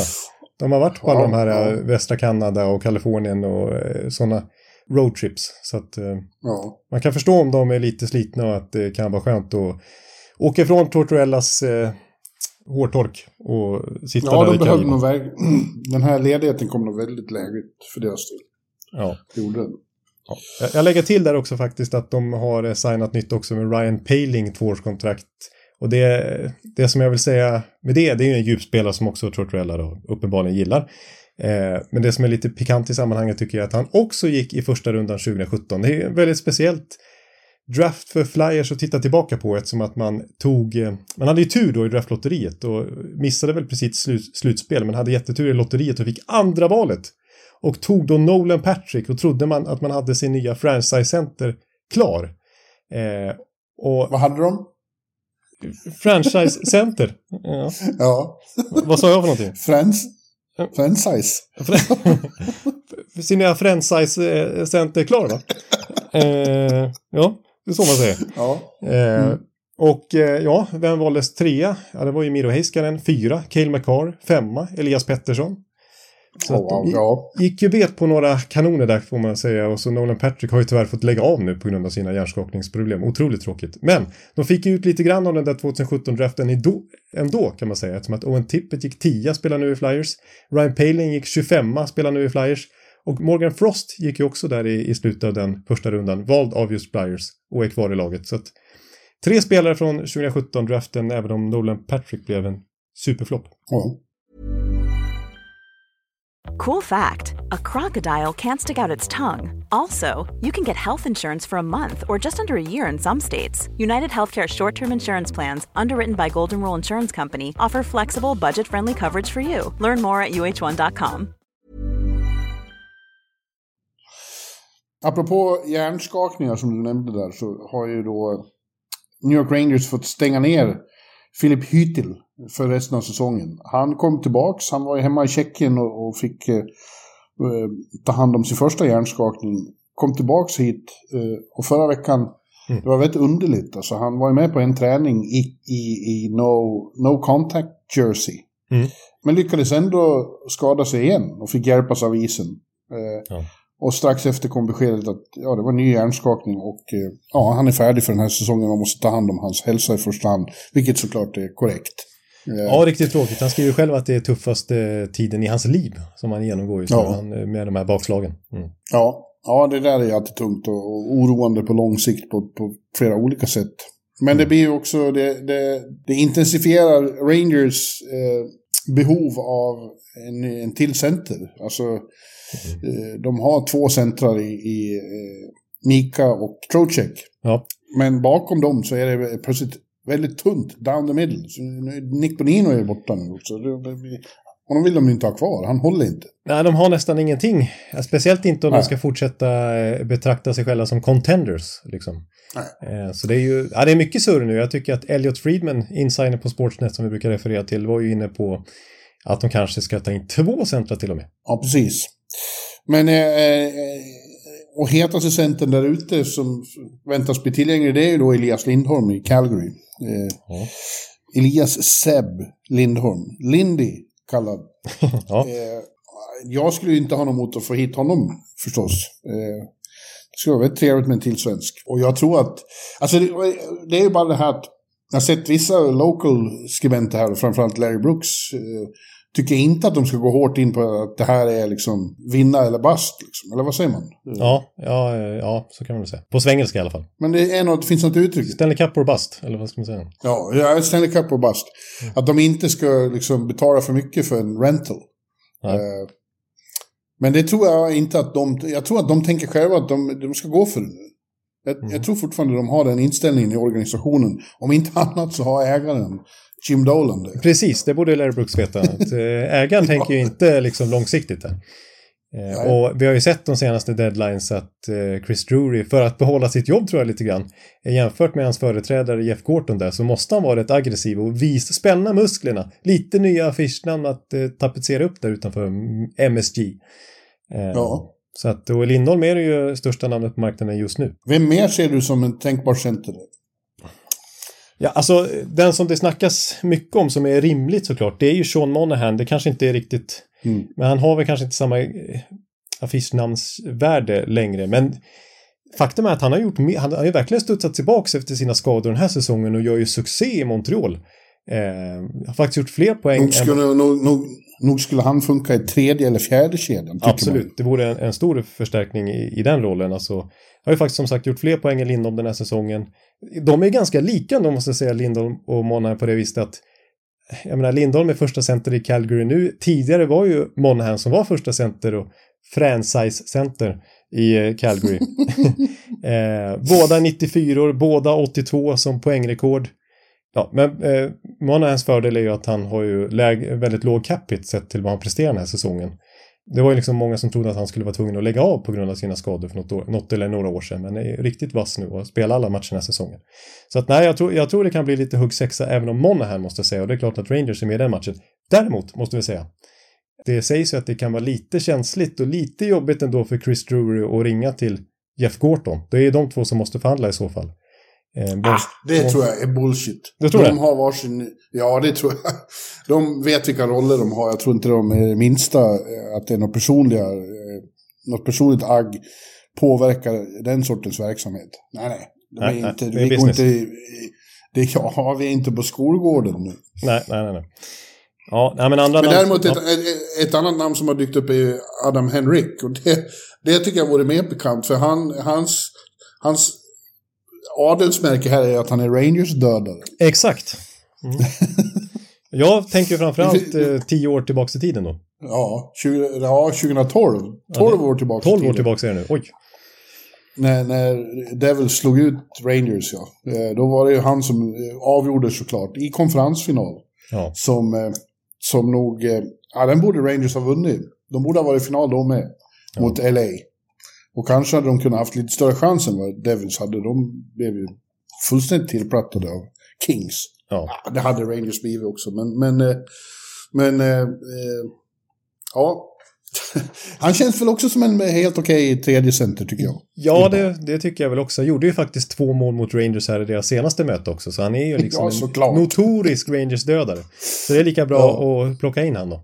De har varit på alla de här ja. Eh, västra Kanada och Kalifornien och eh, sådana roadtrips. Så att eh, ja. man kan förstå om de är lite slitna och att det kan vara skönt att åka ifrån Tortorellas hårtork och sitta ja, där de i behövde nog Den här ledigheten kom nog väldigt lägligt för deras del. Ja. Det gjorde den. Ja. Jag lägger till där också faktiskt att de har signat nytt också med Ryan Paling, tvåårskontrakt. Och det, det som jag vill säga med det, det är ju en djupspelare som också Tortorella då uppenbarligen gillar. Eh, men det som är lite pikant i sammanhanget tycker jag att han också gick i första rundan 2017. Det är väldigt speciellt draft för Flyers att titta tillbaka på eftersom att man tog, eh, man hade ju tur då i draftlotteriet och missade väl precis slut, slutspel men hade jättetur i lotteriet och fick andra valet. Och tog då Nolan Patrick och trodde man att man hade sin nya franchise-center klar. Eh, och Vad hade de? Franchise-center. Ja. ja. Vad sa jag för någonting? Frans franchise. sin nya franchise-center klar va? Eh, ja. Det är så man säger. Ja. Eh, mm. och eh, ja, vem valdes trea? Ja, det var ju Miro Heiskanen. Fyra, Cale McCarr. Femma, Elias Pettersson. Så oh, wow, ja. gick ju bet på några kanoner där får man säga. Och så Nolan Patrick har ju tyvärr fått lägga av nu på grund av sina hjärnskakningsproblem. Otroligt tråkigt. Men de fick ju ut lite grann av den där 2017-draften ändå kan man säga. Eftersom att Owen Tippett gick 10, spelar nu i Flyers. Ryan Paling gick 25, spelar nu i Flyers. Och Morgan Frost gick ju också där i, i slutet av den första rundan, vald av just Flyers och är kvar i laget. Så att, tre spelare från 2017-draften, även om Nolan Patrick blev en superflopp. Ja. Cool fact a crocodile can't stick out its tongue. Also, you can get health insurance for a month or just under a year in some states. United Healthcare short term insurance plans, underwritten by Golden Rule Insurance Company, offer flexible, budget friendly coverage for you. Learn more at uh1.com. Apropå hjärnskakningar som du nämnde där så har ju då New York Rangers fått stänga ner Filip Hytil för resten av säsongen. Han kom tillbaks, han var ju hemma i Tjeckien och, och fick eh, eh, ta hand om sin första hjärnskakning. Kom tillbaks hit eh, och förra veckan, mm. det var väldigt underligt. Alltså, han var ju med på en träning i, i, i no, no contact jersey. Mm. Men lyckades ändå skada sig igen och fick hjälpas av isen. Eh, ja. Och strax efter kom beskedet att ja, det var ny hjärnskakning och eh, ja, han är färdig för den här säsongen. Man måste ta hand om hans hälsa i första hand, vilket såklart är korrekt. Eh, ja, riktigt tråkigt. Han skriver själv att det är tuffaste tiden i hans liv som han genomgår just ja. med de här bakslagen. Mm. Ja. ja, det där är alltid tungt och oroande på lång sikt på, på flera olika sätt. Men det mm. blir ju också, det, det, det intensifierar Rangers eh, behov av en, en till center. Alltså, mm. de har två centrar i, i eh, Mika och Trocek. Ja. Men bakom dem så är det plötsligt väldigt tunt, down the middle. Så Nick Bonino är borta nu också. Honom vill de inte ha kvar, han håller inte. Nej, de har nästan ingenting. Speciellt inte om Nej. de ska fortsätta eh, betrakta sig själva som contenders. Liksom. Nej. Så det är ju ja, det är mycket surr nu. Jag tycker att Elliot Friedman, insider på Sportsnet som vi brukar referera till, var ju inne på att de kanske ska ta in två centra till och med. Ja, precis. Men eh, eh, och hetaste centern där ute som väntas bli tillgänglig det är ju då Elias Lindholm i Calgary. Eh, Ja. Elias Seb Lindholm. Lindy kallad. ja. Eh, jag skulle ju inte ha något emot att få hit honom förstås. Eh, det skulle vara väldigt trevligt med en till svensk. Och jag tror att, alltså det, det är ju bara det här att jag har sett vissa local skribenter här, framförallt Larry Brooks, eh, tycker inte att de ska gå hårt in på att det här är liksom vinna eller bust. Liksom. Eller vad säger man? Ja, ja, eh, ja, så kan man väl säga. På svengelska i alla fall. Men det, är något, finns något uttryck. Stanley Cup or bust, eller vad ska man säga? Ja, ja, Stanley Cup och bust. Att de inte ska liksom betala för mycket för en rental. Nej. Eh, men det tror jag inte att de... Jag tror att de tänker själva att de, de ska gå för det nu. Jag, jag tror fortfarande de har den inställningen i organisationen. Om inte annat så har ägaren Jim Dolan det. Precis, det borde Larry Brooks veta. Att, eh, ägaren tänker ju inte liksom långsiktigt här. Eh, Nej. och vi har ju sett de senaste deadlines att eh, Chris Drury, för att behålla sitt jobb tror jag lite grann, jämfört med hans företrädare Jeff Gorton där, så måste han vara rätt aggressiv och visa, spänna musklerna. Lite nya affischnamn att tapetsera upp där utanför mm, MSG. Eh, Ja. Så att, och Lindholm är ju största namnet på marknaden just nu. Vem mer ser du som en tänkbar center? Ja, alltså den som det snackas mycket om som är rimligt såklart, det är ju Sean Monahan. Det kanske inte är riktigt, Mm. men han har väl kanske inte samma eh, affischnamnsvärde längre. Men faktum är att han har gjort, han har ju verkligen studsat tillbaks efter sina skador den här säsongen och gör ju succé i Montreal. Eh, har faktiskt gjort fler poäng. Nog än- skulle, nog, nog, nog skulle han funka i tredje eller fjärde kedjan. Absolut, det vore en, en stor förstärkning i, i den rollen. Alltså, har ju faktiskt som sagt gjort fler poäng än Lindholm den här säsongen. De är ganska lika ändå måste jag säga, Lindholm och Monahan på det viset att jag menar, Lindholm är första center i Calgary nu. Tidigare var ju Monahan som var första center och franchise-center i eh, Calgary. eh, båda 94 år, båda 82 som poängrekord. Ja, men eh, Monahans fördel är ju att han har ju väldigt låg capita sett till vad han presterar den här säsongen. Det var ju liksom många som trodde att han skulle vara tvungen att lägga av på grund av sina skador för något, år, något eller några år sedan. Men är riktigt vass nu och spelar alla matcher den här säsongen. Så att nej, jag tror, jag tror det kan bli lite huggsexa även om Monahan måste jag säga. Och det är klart att Rangers är med i den matchen. Däremot måste vi säga. Det sägs ju att det kan vara lite känsligt och lite jobbigt ändå för Chris Drury att ringa till Jeff Gorton. Det är ju de två som måste förhandla i så fall. Eh, Ah, det tror jag är bullshit. Du tror de det? har varsin... Ja, det tror jag. De vet vilka roller de har. Jag tror inte de är det minsta eh, att det är något personliga, eh, något personligt agg påverkar den sortens verksamhet. Nej, nej. De Nej, är nej, inte, det är vi går business. inte... Det, ja, vi är inte på skolgården nu. Nej, nej, nej. nej. Ja, nej, men andra Men namn- däremot ja. ett, ett, ett annat namn som har dykt upp är Adam Henrik. Och det, det tycker jag vore mer bekant. För han, hans, hans adelsmärke här är att han är Rangers dödare. Exakt. Mm. Jag tänker framförallt eh, tio år tillbaka i tiden då. Ja, 20, ja 2012. 12 år tillbaka. i 12 år tillbaka är det nu. Oj. När, när Devils slog ut Rangers, ja. Eh, Då var det ju han som eh, avgjorde såklart i konferensfinal. Ja. Som, eh, som nog... Ja, den borde Rangers ha vunnit. De borde ha varit i final då med. Mot LA. Och kanske hade de kunnat haft lite större chans än vad Devils hade. De blev ju fullständigt tillplattade av Kings. Ja. Det hade Rangers blivit också, men... Men, eh, men eh, eh, ja. Han känns väl också som en helt okej tredje center, tycker jag. Ja, det, det tycker jag väl också. Han gjorde ju faktiskt två mål mot Rangers här i deras senaste möte också. Så han är ju liksom Ja, en notorisk Rangers-dödare. Så det är lika bra Ja. att plocka in han då.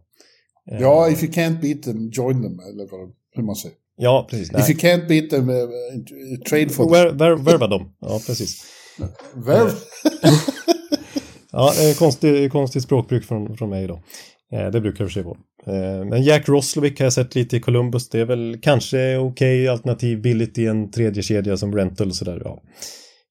Eh, Ja, if you can't beat them, join them, eller vad, hur man säger. Ja, precis. If you can't beat them, uh, trade for them. Ver, dem. Ja, precis. Värv. Ja, eh, konstigt, konstigt språkbruk från, från mig då. Eh, det brukar och för sig vara. Men Jack Roslovic har jag sett lite i Columbus. Det är väl kanske okej alternativ billigt i en tredje kedja som rental och sådär. Ja.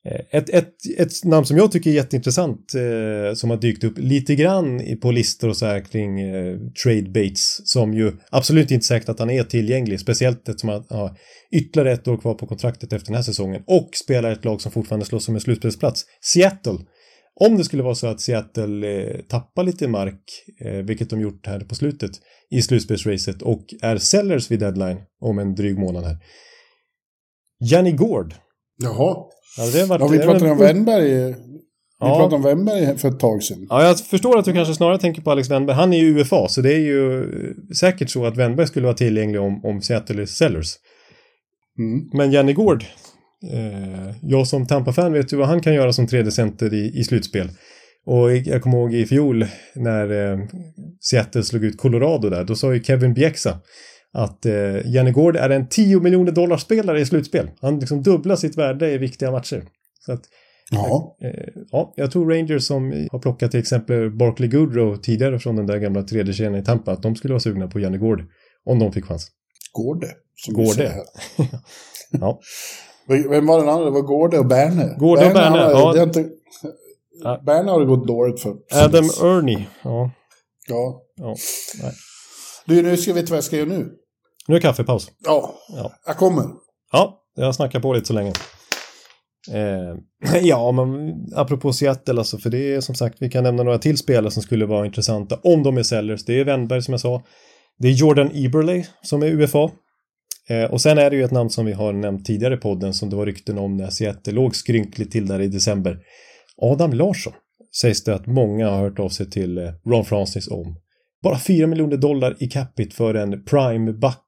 Eh, ett, ett, ett namn som jag tycker är jätteintressant eh, som har dykt upp lite grann på listor och så här kring eh, trade baits som ju absolut inte säkert att han är tillgänglig, speciellt eftersom han har ytterligare ett år kvar på kontraktet efter den här säsongen och spelar ett lag som fortfarande slåss om en slutspelsplats. Seattle. Om det skulle vara så att Seattle eh, tappar lite mark, eh, vilket de gjort här på slutet i slutspelsracet och är sellers vid deadline om en dryg månad här. Janni Gård. Jaha. Ja, varit, vi pratat om Wennberg? Vi Ja. pratade om Wemberg för ett tag sedan. Ja, jag förstår att du kanske snarare tänker på Alex Wennberg. Han är ju UFA, så det är ju säkert så att Wennberg skulle vara tillgänglig om, om Seattle är Sellers. Mm. Men Janne Gård, eh, jag som Tampa-fan vet ju vad han kan göra som tredje center i, i slutspel. Och jag kommer ihåg i fjol när eh, Seattle slog ut Colorado där, då sa ju Kevin Bieksa att eh, Janne Gård är en 10 miljoner dollar spelare i slutspel. Han liksom dubblar sitt värde i viktiga matcher. Så att, Ja, eh, ja, jag tror Rangers som har plockat till exempel Barkley Goodrow tidigare från den där gamla tredje kedjan i Tampa, att de skulle vara sugna på Janne Gård om de fick chans. Gårde. Som Går vi det? Ja. Vem var den andra? Det var Gårde och Berne. Gårde och Berne, ja. det inte... Ja. Berne har det gått dåligt för. Adam Ernie, ja. Ja. ja. Du, nu ska jag veta vad jag ska göra nu. Nu är kaffepaus. Ja, Ja. jag kommer. Ja, jag snackar på lite så länge. Eh, ja, men apropå Seattle alltså, för det är som sagt, vi kan nämna några till spelare som skulle vara intressanta om de är sellers. Det är Wennberg som jag sa. Det är Jordan Eberle som är UFA. Eh, och sen är det ju ett namn som vi har nämnt tidigare i podden som det var rykten om när Seattle låg skrynkligt till där i december. Adam Larsson sägs det att många har hört av sig till eh, Ron Francis om. Bara 4 miljoner dollar i capita för en prime back.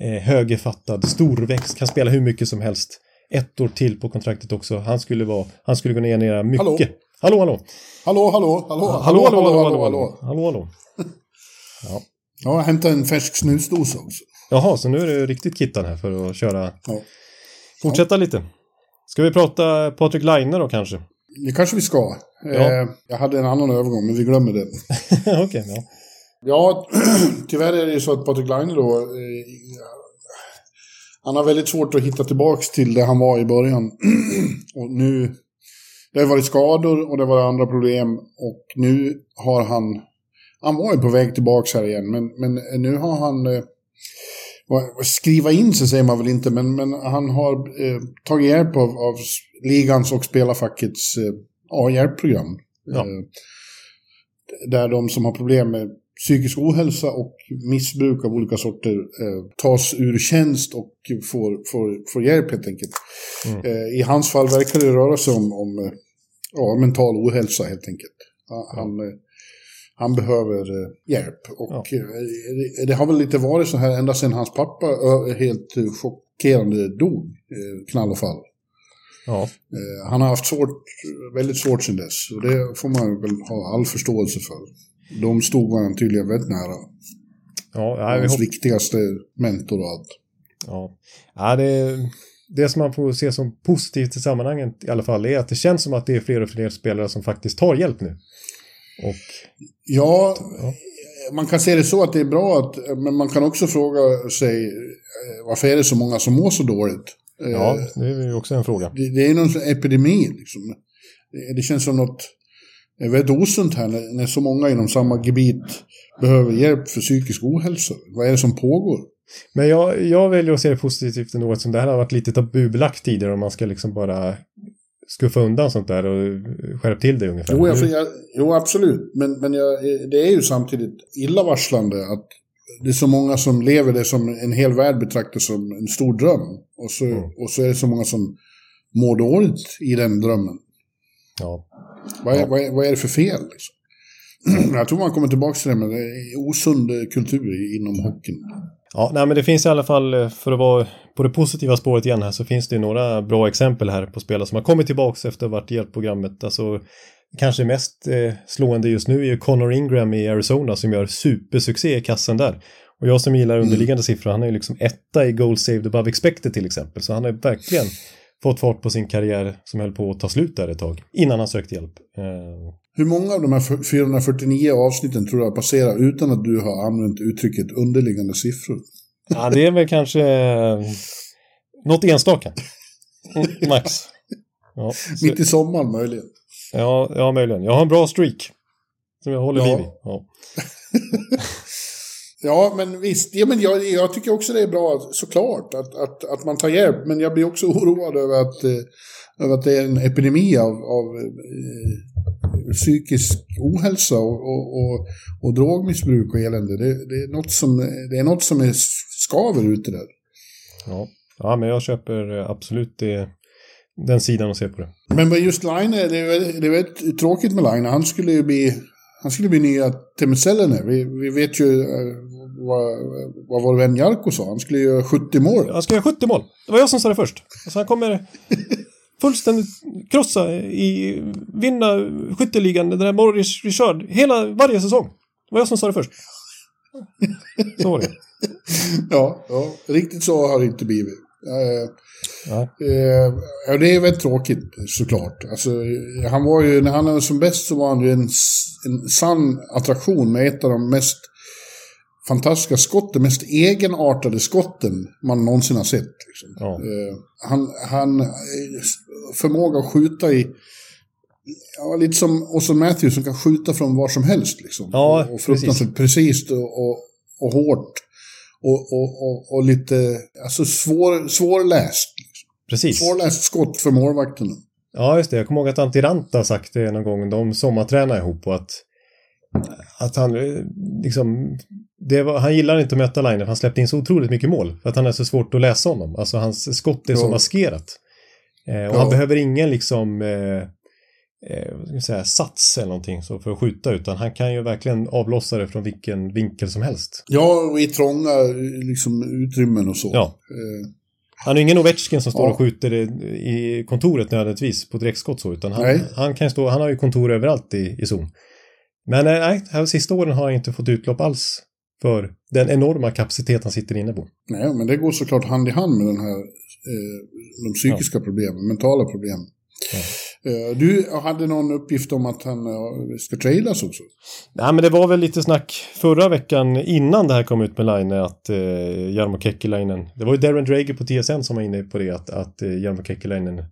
Eh, högerfattad, storväxt, kan spela hur mycket som helst. Ett år till på kontraktet också. Han skulle vara, han skulle kunna generera mycket. Hallå? Hallå, hallå. Hallå, hallå, hallå, Hallå, hallå, hallå, hallå, hallå. Hallå, hallå. Ja, jag hämtade en färsk snusdosa också. Jaha, så nu är det riktigt kittan här för att köra. Ja. Fortsätta lite. Ska vi prata Patrik Laine då kanske? Det kanske vi ska. Ja. Eh, jag hade en annan övergång, men vi glömmer det. Okej, ja. Ja, tyvärr är det ju så att Patrik Laine då... Eh, han har väldigt svårt att hitta tillbaks till det han var i början. och nu... Det har varit skador och det var andra problem. Och nu har han... Han var ju på väg tillbaks här igen, men, men nu har han... Eh, skriva in sig säger man väl inte, men, men han har eh, tagit hjälp av, av ligans och spelarfackets eh, ja, hjälpprogram. Ja. Eh, där de som har problem med psykisk ohälsa och missbruk av olika sorter eh, tas ur tjänst och får, får, får hjälp helt enkelt. Mm. Eh, I hans fall verkar det röra sig om, om eh, ja, mental ohälsa helt enkelt. Han, han, eh, han behöver eh, hjälp. Och eh, det, det har väl lite varit så här ända sedan hans pappa helt chockerande dog, knall och fall. Ja, han har haft svårt, väldigt svårt sedan dess. Och det får man väl ha all förståelse för. De stod varandra tydligen väldigt nära. ja, nej, Hans viktigaste mentor och allt. ja. ja det, det som man får se som positivt i sammanhanget i alla fall är att det känns som att det är fler och fler spelare som faktiskt tar hjälp nu. Och Ja, Ja. man kan se det så att det är bra, att, men man kan också fråga sig eh, varför är det så många som mår så dåligt? Eh, ja, det är ju också en fråga. Det, det är någon epidemi liksom. Det känns som något eh, väldigt osunt här när, när så många inom samma gebit behöver hjälp för psykisk ohälsa. Vad är det som pågår? Men jag, jag väljer att se det positivt ändå eftersom det här har varit lite tabubelagt tidigare och man ska liksom bara skuffa undan sånt där och skärpa till det ungefär. Jo, Nu- jag, jo absolut. Men, men jag, det är ju samtidigt illavarslande att det är så många som lever det som en hel värld betraktar som en stor dröm. Och så, Mm. och så är det så många som mår dåligt i den drömmen. ja. Vad är, vad är, vad är det för fel? Liksom? Jag tror man kommer tillbaka till det, men det är osund kultur inom hockeyn. Ja, nej, men det finns i alla fall, eh, för att vara på det positiva spåret igen här, så finns det några bra exempel här på spelare som har kommit tillbaka efter att ha varit i hjälpprogrammet. Alltså, kanske mest eh, slående just nu är ju Connor Ingram i Arizona som gör supersuccé i kassen där. Och jag som gillar underliggande siffror, han är ju liksom etta i goal saved above expected till exempel. Så han har ju verkligen fått fart på sin karriär som höll på att ta slut där ett tag, innan han sökte hjälp. Eh, Hur många av de här 449 avsnitten tror du har passerat utan att du har använt uttrycket underliggande siffror? Ja, det är väl kanske eh, något enstaka. Max. Ja, så, Mitt i sommaren möjligen. ja, ja, möjligen. Jag har en bra streak. Som jag håller Ja. liv i. Ja. Ja, men visst. Ja, men jag, jag tycker också det är bra, såklart, att, att, att man tar hjälp. Men jag blir också oroad över att, eh, över att det är en epidemi av, av eh, psykisk ohälsa och, och, och, och drogmissbruk och elände. Det, det, är något som, det är något som är skaver ute där. Ja. ja, men jag köper eh, absolut det, den sidan och se på det. Men just Line, det är, det är väldigt tråkigt med Line. Han skulle ju bli, han skulle bli nya Temuselene. Vi, vi vet ju eh, vad, vad vår vän Jarko sa. Han skulle göra 70 mål. Han ska göra 70 mål. Det var jag som sa det först. Alltså han kommer fullständigt krossa i, vinna skytteligan, den här Morris Richard, hela, varje säsong. Det var jag som sa det först. Så var det. Ja, ja, riktigt så har det inte blivit. Eh, Ja. eh, det är väldigt tråkigt såklart. Alltså, han var ju, när han var som bäst så var han ju en, en sann attraktion med ett av de mest fantastiska skotten, mest egenartade skotten man någonsin har sett. Liksom. Ja. Eh, han, han eh, förmåga att skjuta i Ja, lite som Austin Matthews som kan skjuta från var som helst. Liksom. Ja, och, fruktansvärt precis och, och, och hårt. Och, och, och, lite alltså svår, svårläst. Precis. Svårläst skott för målvakterna. Ja, just det. Jag kommer ihåg att Antiranta sagt det någon gång. De sommartränar ihop och att, att han eh, liksom... Var, han gillar inte att möta Line, för han släppte in så otroligt mycket mål. För att han är så svårt att läsa honom. Alltså hans skott är så maskerat. Eh, och Ja. han behöver ingen liksom... Eh, eh, jag säga, sats eller någonting så för att skjuta utan han kan ju verkligen avlossa det från vilken vinkel som helst. Ja, och i trånga liksom, utrymmen och så. Ja. Eh, Han är ingen Ovechkin som står Ja. och skjuter i, kontoret nödvändigtvis på direktskott så, utan han, han kan stå, han har ju kontor överallt i, i zon. Men eh, nej, här sista åren har han inte fått utlopp alls för den enorma kapacitet han sitter inne på. nej, men det går såklart hand i hand med den här, eh, de psykiska problemen, mentala problemen. Eh, du hade någon uppgift om att han eh, ska trailas också? Nej, men det var väl lite snack förra veckan innan det här kom ut med Line att eh, Jarmo Kekkilainen, det var ju Darren Drager på TSN som var inne på det, att, att eh, Jarmo Kekkilainen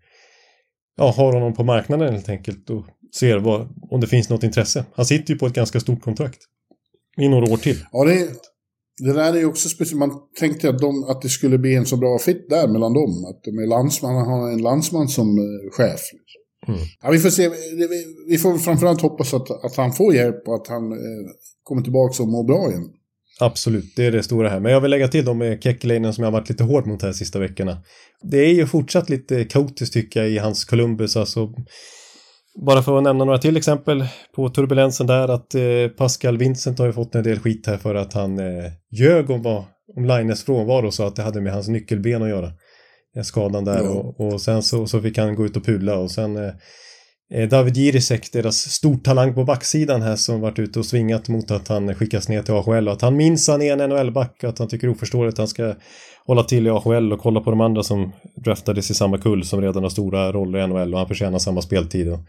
ja, har honom på marknaden helt enkelt och ser vad, om det finns något intresse. Han sitter ju på ett ganska stort kontrakt. I några år till. Ja, det, det där är ju också speciellt. Man tänkte att, de, att det skulle bli en så bra fit där mellan dem. Att de är landsman, har en landsman som eh, chef. Mm. Ja, vi får se. Vi, får framförallt hoppas att, att han får hjälp och att han eh, kommer tillbaka och mår bra igen. Absolut, det är det stora här. Men jag vill lägga till dem med Kekkeläinen som jag har varit lite hård mot här de sista veckorna. Det är ju fortsatt lite kaotiskt tycker jag i hans Columbus. Alltså, bara för att nämna några till exempel på turbulensen där att eh, Pascal Vincent har ju fått en del skit här för att han eh, ljög om, vad, om Lines frånvaro så att det hade med hans nyckelben att göra. Eh, Skadan där Ja. och, och sen så, så fick han gå ut och pula och sen David Jirisek, deras stortalang på backsidan här som varit ute och svingat mot att han skickas ner till AHL och att han minns han är en NHL-back att han tycker oförståeligt att han ska hålla till i AHL och kolla på de andra som draftades i samma kull som redan har stora roller i NHL och han förtjänar samma speltid. Och,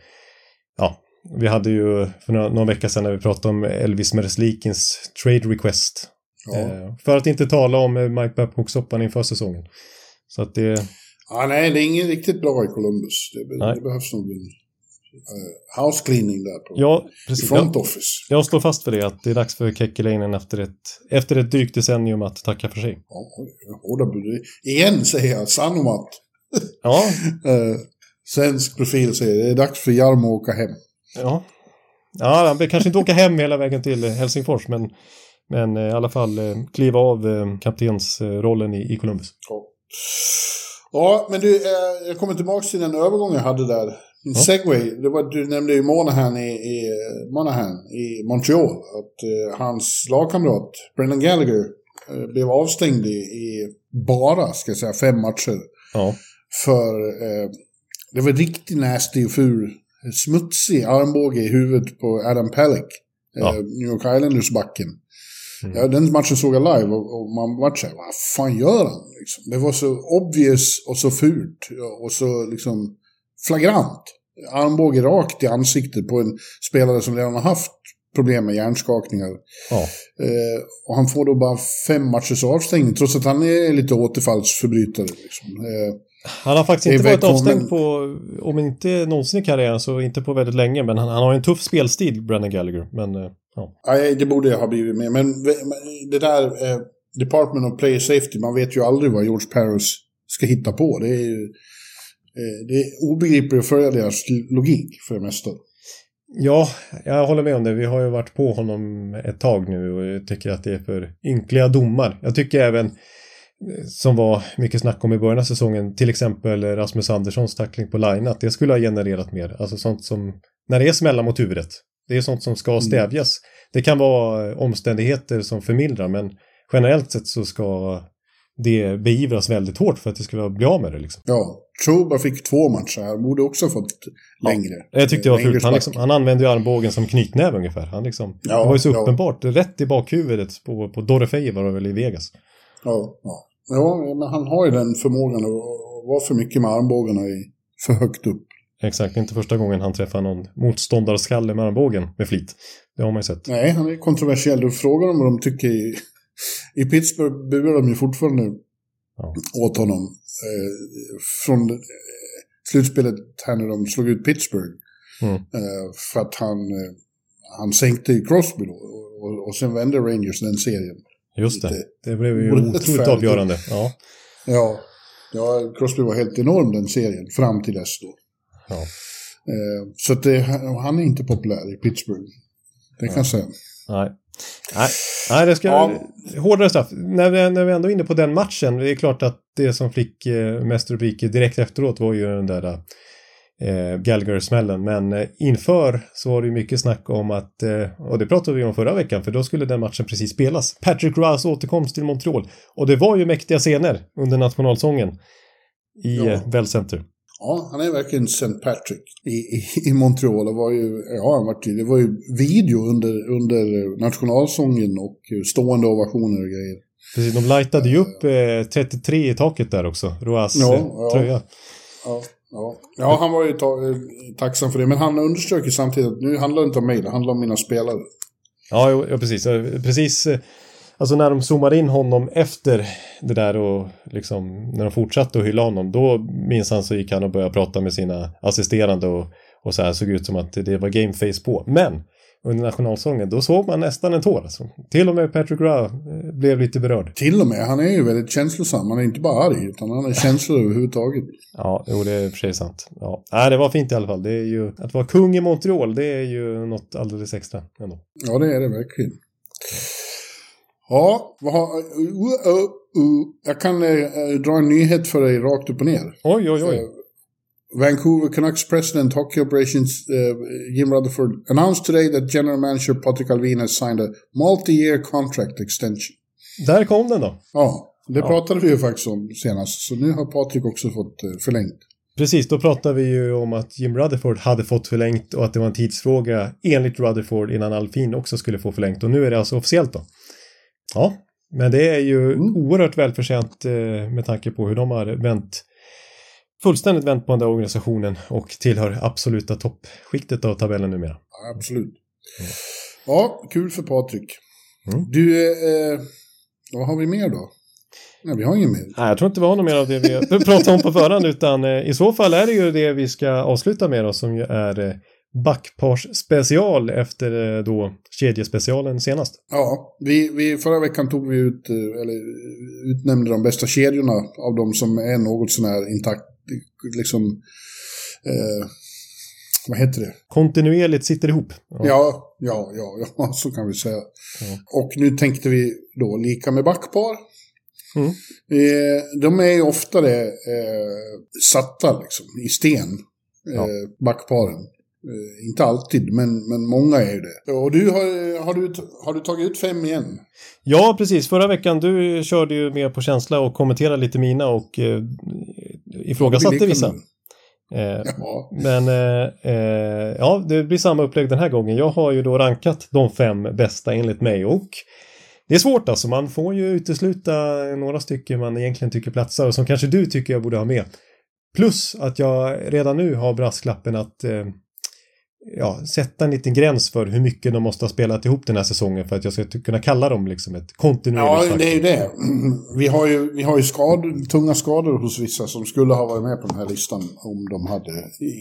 ja, vi hade ju för några, några veckor sedan när vi pratade om Elvis Merzlikins trade request. Ja. Eh, för att inte tala om eh, Mike Babcock-soppan inför säsongen. Så att det, Ja, nej, det är ingen riktigt bra i Columbus. Det, det behövs nog en eh, house cleaning där på ja, i precis. front Jag, office. jag står fast för det, att det är dags för Kekkeläinen efter ett, efter ett drygt decennium att tacka för sig. Ja, hårda bud. Igen säger jag, Sanomat. Ja, Eh, svensk profil säger det är dags för Jarmo att åka hem. ja. Ja, han behöver kanske inte åka hem hela vägen till eh, Helsingfors, men, men eh, i alla fall eh, kliva av eh, kaptensrollen i, i Columbus. Ja. Ja, men du, eh, jag kommer tillbaka till den övergång jag hade där. En Ja. segway. Det var, du nämnde ju Monahan i, i, Monahan i Montreal. Att eh, hans lagkamrat, Brendan Gallagher, eh, blev avstängd i, i bara, ska jag säga, fem matcher. Ja, För eh, det var riktigt nasty och ful, smutsig armbåge i huvudet på Adam Pellick. Ja. Eh, New York Islanders-backen. Mm. Ja, den matchen såg jag live och, och man var så här, vad fan gör han? Liksom. Det var så obvious och så fult och så liksom flagrant. Armbåge rakt i ansiktet på en spelare som redan har haft problem med hjärnskakningar. ja. Eh, och han får då bara fem matchers avstängning, trots att han är lite återfallsförbrytare. Liksom. Eh, Han har faktiskt inte varit avstängd på, om inte någonsin i karriären, så inte på väldigt länge. Men han, han har en tuff spelstil, Brennan Gallagher. Men eh, ja. Nej, det borde jag ha blivit med. Men ve- det där eh, Department of Player Safety, man vet ju aldrig vad George Paris ska hitta på. Det är ju eh, det är obegripligt att följa deras logik för det mesta. Ja, jag håller med om det. Vi har ju varit på honom ett tag nu och jag tycker att det är för ynkliga domar. Jag tycker även som var mycket snack om i början av säsongen, till exempel Rasmus Anderssons tackling på line, att det skulle ha genererat mer. Alltså sånt som, när det är smällar mot huvudet, det är sånt som ska stävjas. Det kan vara omständigheter som förmildrar, men generellt sett så ska det beivras väldigt hårt för att det ska bli av med det. Liksom. Ja, Truba fick två matcher här, borde också fått längre. Ja, jag tyckte det var fult. Han, liksom, han använde ju armbågen som knytnäve ungefär. Han liksom, Ja, det var ju så ja. uppenbart, rätt i bakhuvudet på, på Dorofejev var det väl i Vegas. Ja, ja. ja, men han har ju den förmågan att vara för mycket med armbågarna i, för högt upp. Exakt, inte första gången han träffar någon motståndarskalle med armbågen med flit. Det har man ju sett. Nej, han är kontroversiell. Du frågar dem vad de tycker i... I Pittsburgh burar de ju fortfarande Ja. åt honom. Eh, från eh, slutspelet här när de slog ut Pittsburgh. Mm. Eh, för att han, eh, han sänkte Crosby då. Och, och, och sen vände Rangers den serien. Just det. Lite Det blev ju otroligt avgörande. Ja. Ja, ja, Crosby var helt enorm den serien fram till dess då. Ja. Eh, så det, han är inte populär i Pittsburgh. Det kan jag säga. Nej. Nej, Nej det ska... Ja. Hårdare straff. När vi, när vi ändå är inne på den matchen, det är klart att det som fick eh, mest rubriker direkt efteråt var ju den där eh, Gallagher-smällen. Men eh, inför så var det ju mycket snack om att, eh, och det pratade vi om förra veckan, för då skulle den matchen precis spelas. Patrick Rouse återkomst till Montreal. Och det var ju mäktiga scener under nationalsången i Ja. Bell Center. Ja, han är verkligen St. Patrick i, i, i Montreal. Det var ju, ja, han var, det var ju video under, under nationalsången och stående ovationer och grejer. Precis, de lightade ju upp eh, 33 i taket där också, Roas Ja, eh, ja. tröja. Ja, ja. ja han var ju ta, eh, tacksam för det. Men han underströk ju samtidigt att nu handlar det inte om mig, det handlar om mina spelare. Ja, ja precis. Precis, eh, alltså när de zoomade in honom efter det där och liksom när de fortsatte att hylla honom, då minns han så gick han och började prata med sina assisterande och, och så här såg ut som att det var gameface på. Men under nationalsången, då såg man nästan en tår. Alltså. Till och med Patrick Rowe eh, blev lite berörd. Till och med, han är ju väldigt känslosam. Han är inte bara arg, utan han har känslor överhuvudtaget. Ja, jo, det är för sig sant. Ja. Nej, det var fint i alla fall. Det är ju, att vara kung i Montreal, det är ju något alldeles extra ändå. Ja, det är det verkligen. Ja, vad har... Uh, uh, uh. Jag kan eh, dra en nyhet för dig rakt upp och ner. Oj, oj, Eh, oj. Vancouver Canucks president hockey operations uh, Jim Rutherford announced today that general manager Patrik Alvin has signed a multi-year contract extension. Där kom den då. Ja, det Ja. pratade vi ju faktiskt om senast. Så nu har Patrik också fått eh, förlängt. Precis, då pratade vi ju om att Jim Rutherford hade fått förlängt och att det var en tidsfråga enligt Rutherford innan Alfin också skulle få förlängt och nu är det alltså officiellt då. Ja, men det är ju Mm. oerhört välförtjänt eh, med tanke på hur de har vänt fullständigt vänt på den där organisationen och tillhör absoluta toppskiktet av tabellen numera. Absolut. Ja, kul för Patrik. Mm. Du, eh, vad har vi mer då? Nej, vi har ingen mer. Nej, jag tror inte vi har något mer av det vi pratade om på förhand utan eh, i så fall är det ju det vi ska avsluta med då som ju är eh, backpars special efter eh, då kedjespecialen senast. Ja, vi, vi, förra veckan tog vi ut, eh, eller utnämnde de bästa kedjorna av de som är något sånär intakt, liksom, eh, vad heter det? Kontinuerligt sitter ihop. Ja. Ja, ja, ja, ja, så kan vi säga. Och nu tänkte vi då lika med backpar. Mm. Eh, de är ju oftare eh, satta liksom, i sten, Ja. backparen. Eh, inte alltid, men, men många är det. Och du har, har, du, har du tagit ut fem igen? Ja, precis. Förra veckan du körde ju mer på känsla och kommenterade lite mina och eh, ifrågasatte vissa. Eh, Ja, men eh, eh, ja, det blir samma upplägg den här gången. Jag har ju då rankat de fem bästa enligt mig och det är svårt alltså. Man får ju utesluta några stycken man egentligen tycker platsar och som kanske du tycker jag borde ha med. Plus att jag redan nu har brasklappen att eh, ja, sätta en liten gräns för hur mycket de måste ha spelat ihop den här säsongen för att jag ska kunna kalla dem liksom ett kontinuerligt ja det är ju det. Vi har ju, vi har ju skador, tunga skador hos vissa som skulle ha varit med på den här listan om de hade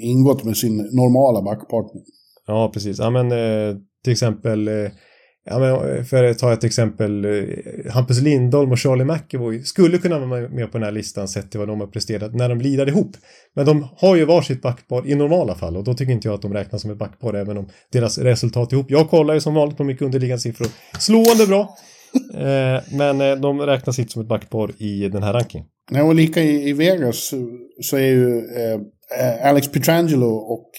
ingått med sin normala backpartner. Ja, precis. Ja, men eh, till exempel, eh, ja, men, för att ta ett exempel, eh, Hampus Lindholm och Charlie McAvoy skulle kunna vara med på den här listan sett till vad de har presterat när de lirar ihop. Men de har ju varsitt backpar i normala fall och då tycker inte jag att de räknas som ett backpar även om deras resultat ihop. Jag kollar ju som vanligt på mycket underliggande siffror. Slående bra. Eh, men eh, de räknas inte som ett backpar i den här rankingen. Nej, och lika i, Vegas så är ju eh, eh, Alex Petrangelo och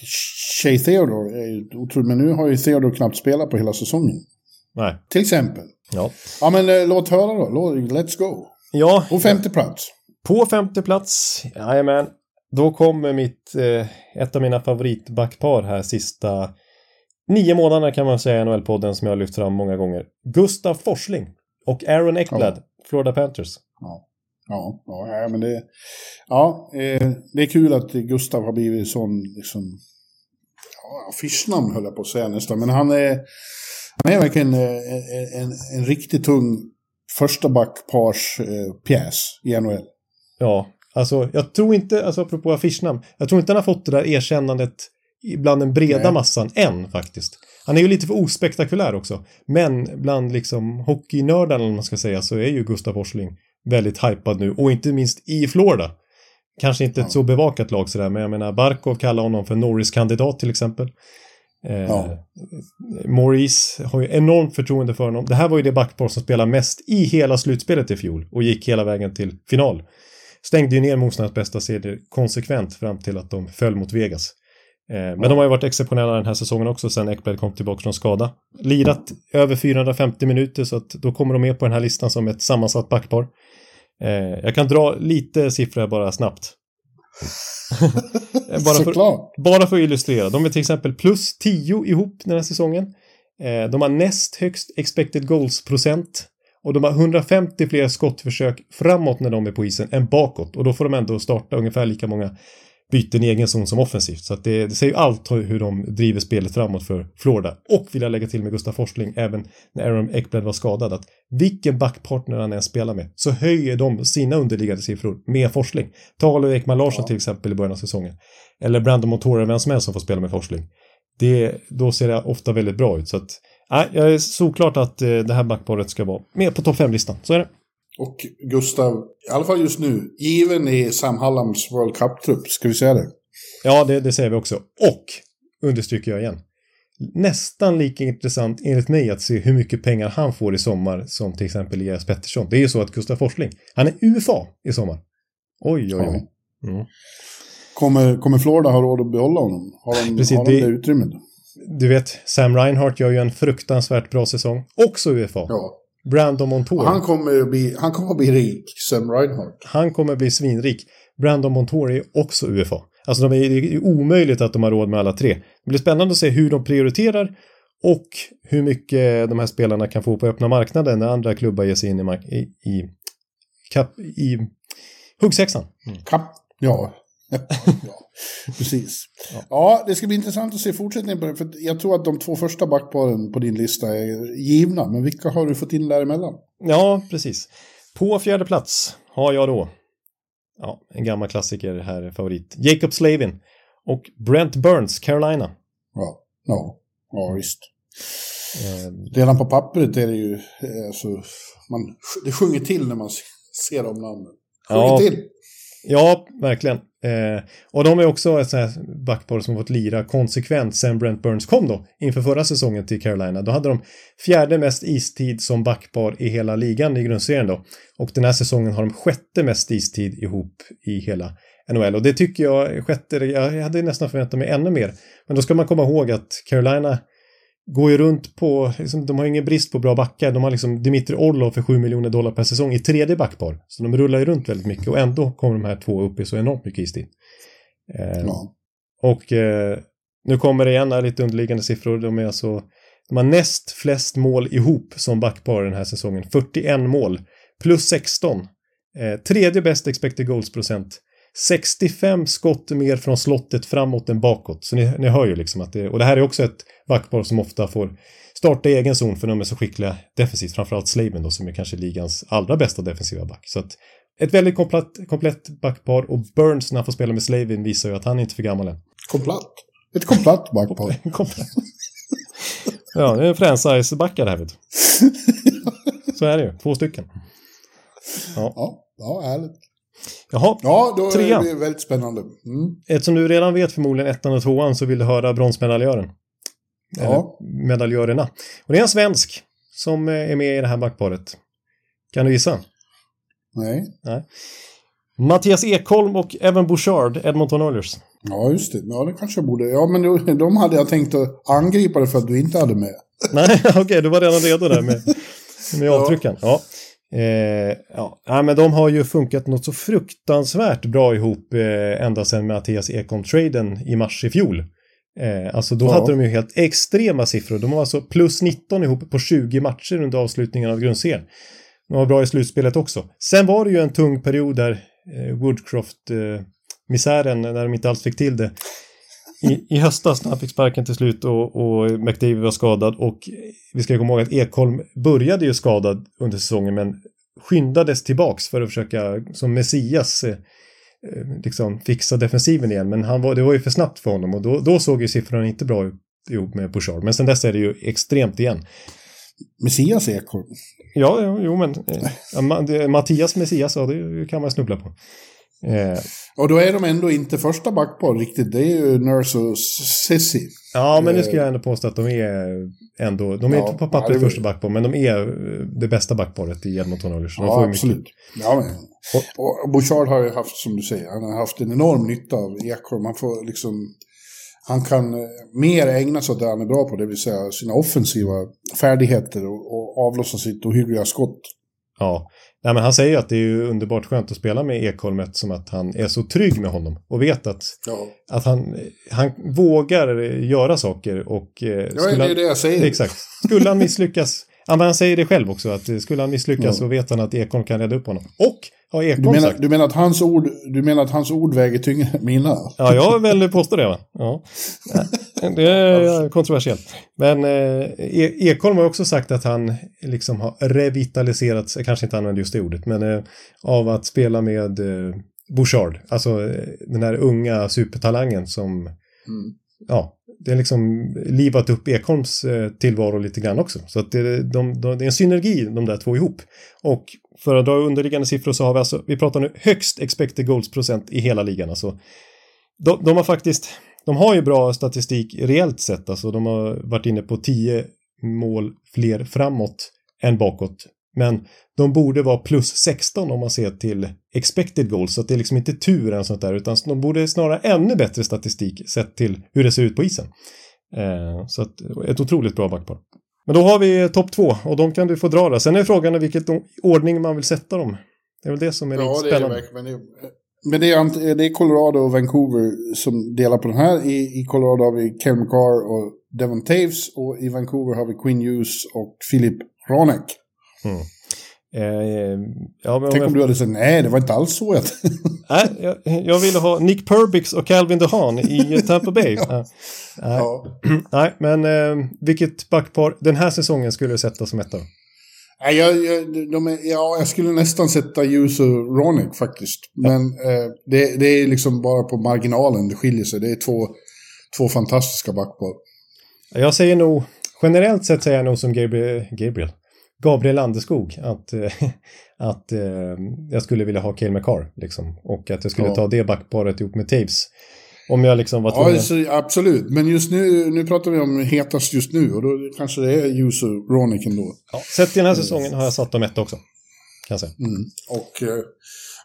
Shea Theodore är ju otroligt. Men nu har ju Theodore knappt spelat på hela säsongen. Nej. Till exempel. Ja. Ja, men eh, låt höra då. Låt, let's go. Ja, På femte plats. på femte plats, jajamän, då kommer mitt, eh, ett av mina favoritbackpar här sista nio månaderna kan man säga i NHL-podden som jag har lyft fram många gånger. Gustav Forsling och Aaron Ekblad, Florida Panthers. Ja, ja, ja men det... Ja, eh, det är kul att Gustav har blivit sån, liksom... Ja, affischnamn höll jag på att säga nästan, men han är... Han är verkligen eh, en, en, en riktigt tung första backpars eh, pjäs i NHL. Ja, alltså jag tror inte, alltså apropå affischnamn, jag tror inte han har fått det där erkännandet bland den breda Nej. massan än faktiskt. Han är ju lite för ospektakulär också. Men bland liksom hockeynördarna, om man ska säga, så är ju Gustav Forsling väldigt hypad nu. Och inte minst i Florida. Kanske inte ett så bevakat lag sådär, men jag menar Barkov kallar honom för Norris-kandidat till exempel. Eh, Ja. Maurice har ju enormt förtroende för honom. Det här var ju det backpar som spelade mest i hela slutspelet i fjol och gick hela vägen till final. Stängde ju ner motståndarnas bästa serier konsekvent fram till att de föll mot Vegas. Eh, men de har ju varit exceptionella den här säsongen också sen Ekblad kom tillbaka från skada. Lirat över 450 minuter så att då kommer de med på den här listan som ett sammansatt backpar. Eh, jag kan dra lite siffror bara snabbt. Bara, för, bara för att illustrera. De är till exempel plus 10 ihop den här säsongen. Eh, de har näst högst expected goals-procent. Och de har 150 fler skottförsök framåt när de är på isen än bakåt. Och då får de ändå starta ungefär lika många byten i egen zon som offensivt. Så att det, det säger ju allt hur de driver spelet framåt för Florida. Och vill jag lägga till med Gustav Forsling, även när Aaron Ekblad var skadad, att vilken backpartner han än spelar med så höjer de sina underliggande siffror med Forsling. Ta Oliver Ekman Larsson till exempel i början av säsongen. Eller Brandon Montour, vem som helst som får spela med Forsling. Det, då ser det ofta väldigt bra ut. Så att, nej, jag är såklart att eh, det här backparet ska vara med på topp 5-listan. Så är det. Och Gustav, i alla fall just nu, given i Sam Hallams World Cup-trupp, ska vi säga det? Ja, det, det säger vi också. Och, understryker jag igen, nästan lika intressant enligt mig att se hur mycket pengar han får i sommar som till exempel Elias Pettersson. Det är ju så att Gustav Forsling, han är UFA i sommar. Oj, oj, oj. Mm. Kommer, kommer Florida ha råd att behålla honom? Har de, Precis, har de det- det utrymmet? Du vet, Sam Reinhardt gör ju en fruktansvärt bra säsong. Också UFA. Ja. Brandon Montour. Han kommer ju bli, han kommer att bli rik, Sam Reinhardt. Han kommer bli svinrik. Brandon Montour är också UFA. Alltså de är, det är omöjligt att de har råd med alla tre. Det blir spännande att se hur de prioriterar och hur mycket de här spelarna kan få på öppna marknaden när andra klubbar ger sig in i, mark- i, i, kap, i huggsexan. Kapp. Ja. Ja, precis. Ja. det ska bli intressant att se fortsättningen på det. För jag tror att de två första backparen på din lista är givna. Men vilka har du fått in däremellan? Ja, precis. På fjärde plats har jag då ja, en gammal klassiker här, favorit. Jacob Slavin och Brent Burns, Carolina. Ja, ja, ja visst. Eh, Redan på pappret är det ju, alltså, man, det sjunger till när man se- ser de namnen. Sjunger Ja. till. Ja, verkligen. Eh, och de är också ett sånt här backpar som fått lira konsekvent sen Brent Burns kom då inför förra säsongen till Carolina. Då hade de fjärde mest istid som backpar i hela ligan i grundserien då. Och den här säsongen har de sjätte mest istid ihop i hela NHL. Och det tycker jag, sjätte, jag hade nästan förväntat mig ännu mer. Men då ska man komma ihåg att Carolina går ju runt på, liksom, de har ingen brist på bra backar. De har liksom Dimitri Orlov för 7 miljoner dollar per säsong i tredje backpar. Så de rullar ju runt väldigt mycket och ändå kommer de här två upp i så enormt mycket istid. Eh, Ja. Och eh, nu kommer det igen här lite underliggande siffror. De är alltså, de har näst flest mål ihop som backpar den här säsongen. 41 mål, plus 16. Eh, tredje bäst expected goals-procent. 65 skott mer från slottet framåt än bakåt. Så ni, ni hör ju liksom att det, och det här är också ett backpar som ofta får starta i egen zon för de är så skickliga defensivt. Framförallt Slavin då som är kanske ligans allra bästa defensiva back. Så att ett väldigt komplett, komplett backpar och Burns när han får spela med Slavin visar ju att han är inte för gammal än. Komplett. Ett komplett backpar. Komplett. ja, det är en franchise-backar det här vet du. Så är det ju, två stycken. Ja, ja, härligt. Jaha, Ja, då Trea. är det väldigt spännande. Mm. eftersom du redan vet förmodligen ettan och tvåan så vill du höra bronsmedaljören. Eller Ja. medaljörerna. Och det är en svensk som är med i det här backparet. Kan du gissa? Nej. Nej. Mattias Ekholm och Evan Bouchard, Edmonton Oilers. Ja, just det. Ja, det kanske jag borde. Ja, men då, de hade jag tänkt att angripa det för att du inte hade med. Nej, okej, okay, du var redan redo där med, med avtrycken. Ja. Eh, ja. ja, men de har ju funkat något så fruktansvärt bra ihop eh, ända sedan Mattias Ekholm-traden i mars i fjol. Eh, alltså då ja. hade de ju helt extrema siffror. De var alltså plus 19 ihop på 20 matcher under avslutningen av grundserien. De var bra i slutspelet också. Sen var det ju en tung period där eh, Woodcroft-misären, eh, när de inte alls fick till det. I, i höstas när han fick sparken till slut och, och McDavid var skadad och vi ska komma ihåg att Ekholm började ju skadad under säsongen men skyndades tillbaks för att försöka som Messias eh, eh, liksom fixa defensiven igen men han var, det var ju för snabbt för honom och då, då såg ju siffrorna inte bra ut ihop med Bouchard men sen dess är det ju extremt igen. Messias Ekholm? Ja, jo men eh, Mattias Messias, ja det kan man snubbla på. Eh, och då är de ändå inte första backpar riktigt. Det är ju Nurse och Sissi. Ja, men nu ska jag ändå påstå att de är ändå, de är ja, inte på pappret ja, första backpar, men de är det bästa backparet i Edmonton Oilers. Ja, absolut. Ja, men, och, och Bouchard har ju haft, som du säger, han har haft en enorm nytta av Ekholm. Han får liksom, han kan eh, mer ägna sig åt det han är bra på, det vill säga sina offensiva färdigheter och, och avlossa sitt ohyggliga skott. Ja, Nej, men han säger ju att det är underbart skönt att spela med Ekholm som att han är så trygg med honom och vet att, ja. att han, han vågar göra saker och... Eh, ja, det är det jag säger. Exakt. Skulle han misslyckas, ja, men han säger det själv också, att skulle han misslyckas ja. så vet han att Ekholm kan rädda upp honom. Och har Ekholm du menar, sagt. Du menar, att hans ord, du menar att hans ord väger tyngre än mina? Ja, jag vill påstå det. Va? Ja. Det är kontroversiellt. Men eh, e Ekholm har också sagt att han liksom har revitaliserats, kanske inte använder just det ordet, men eh, av att spela med eh, Bouchard. Alltså eh, den här unga supertalangen som, mm. ja, det är liksom livat upp Ekholms eh, tillvaro lite grann också. Så att det, de, de, det är en synergi de där två ihop. Och för att dra underliggande siffror så har vi alltså, vi pratar nu högst expected goals procent i hela ligan. Alltså, de, de har faktiskt, de har ju bra statistik reellt sett. Alltså de har varit inne på 10 mål fler framåt än bakåt. Men de borde vara plus 16 om man ser till expected goals. Så det är liksom inte tur än sånt där. Utan de borde snarare ännu bättre statistik sett till hur det ser ut på isen. Eh, så att ett otroligt bra backpar. Men då har vi topp två och de kan du få dra där. Sen är frågan i vilken ordning man vill sätta dem. Det är väl det som är ja, lite spännande. Det är, men det är, men det är, det är Colorado och Vancouver som delar på den här. I, i Colorado har vi Kel McCarr och Devon Taves och i Vancouver har vi Quinn Hughes och Philip Ronek. Mm. Eh, ja, Tänk om, jag... om du hade sagt nej, det var inte alls så. Nej, jag, jag ville ha Nick Perbix och Calvin DeHaan i Tampa Bay. ja. Nej. Ja. nej, men eh, vilket backpar den här säsongen skulle du sätta som etta? Nej, jag, jag, de är, ja, jag skulle nästan sätta Hughes och Ronick faktiskt. Men eh, det, det, är liksom bara på marginalen det skiljer sig. Det är två, två fantastiska backpar. Jag säger nog, generellt sett säger jag nog som Gabriel, Gabriel Gabriel Landeskog att, eh, att eh, jag skulle vilja ha Cale McCarr liksom. Och att jag skulle ja. ta det backparet ihop med Taves. Om jag liksom var tvungen. Ja, så, absolut. Men just nu, nu pratar vi om hetast just nu och då kanske det är Juice och Ronick ändå. Ja, sett i den här säsongen har jag satt dem ett också. Kan säga. Mm. Och eh,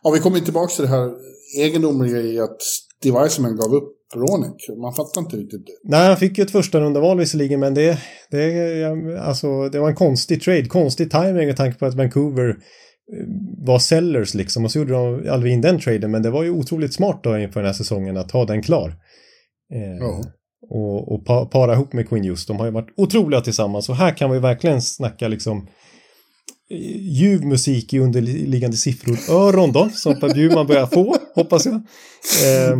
ja, vi kommer tillbaka till det här egendomliga i att Steve Eisenman gav upp Ronek. Man fattar inte riktigt det. Nej, han fick ju ett första rundaval visserligen, men det, det, alltså, det var en konstig trade. Konstig timing med tanke på att Vancouver eh, var sellers liksom och så gjorde de aldrig in den traden men det var ju otroligt smart då inför den här säsongen att ha den klar. Eh, ja. Och, och pa, para ihop med Queen Just. De har ju varit otroliga tillsammans och här kan vi verkligen snacka liksom eh, ljuv musik i underliggande siffror öron då som Per Bjurman börjar få hoppas jag. Eh,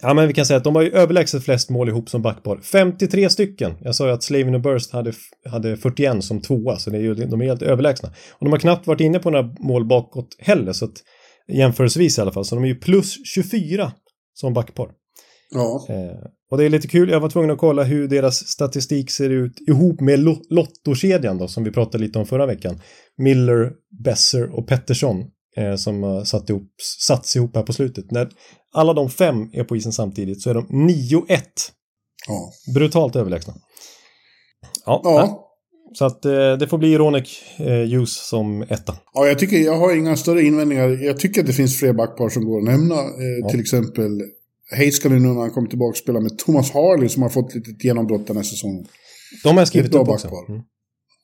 Ja, men vi kan säga att de har ju överlägset flest mål ihop som backpar. 53 stycken. Jag sa ju att Slavin och Burst hade, hade 41 som tvåa, så det är ju, de är helt överlägsna. Och de har knappt varit inne på några mål bakåt heller, så att jämförelsevis i alla fall. Så de är ju plus 24 som backpar. Ja. Eh, och det är lite kul, jag var tvungen att kolla hur deras statistik ser ut ihop med Lottokedjan då, som vi pratade lite om förra veckan. Miller, Besser och Pettersson eh, som har satt ihop, satts ihop här på slutet. När alla de fem är på isen samtidigt så är de 9-1. Ja. Brutalt överlägsna. Ja. ja. så att eh, det får bli Ronek eh, Hughes som etta. Ja, jag tycker jag har inga större invändningar. Jag tycker att det finns fler backpar som går att nämna. Eh, Ja. Till exempel Heiskanen nu när han kommer tillbaka och spelar med Thomas Harley som har fått lite genombrott den här säsongen. De har jag skrivit upp också. Mm.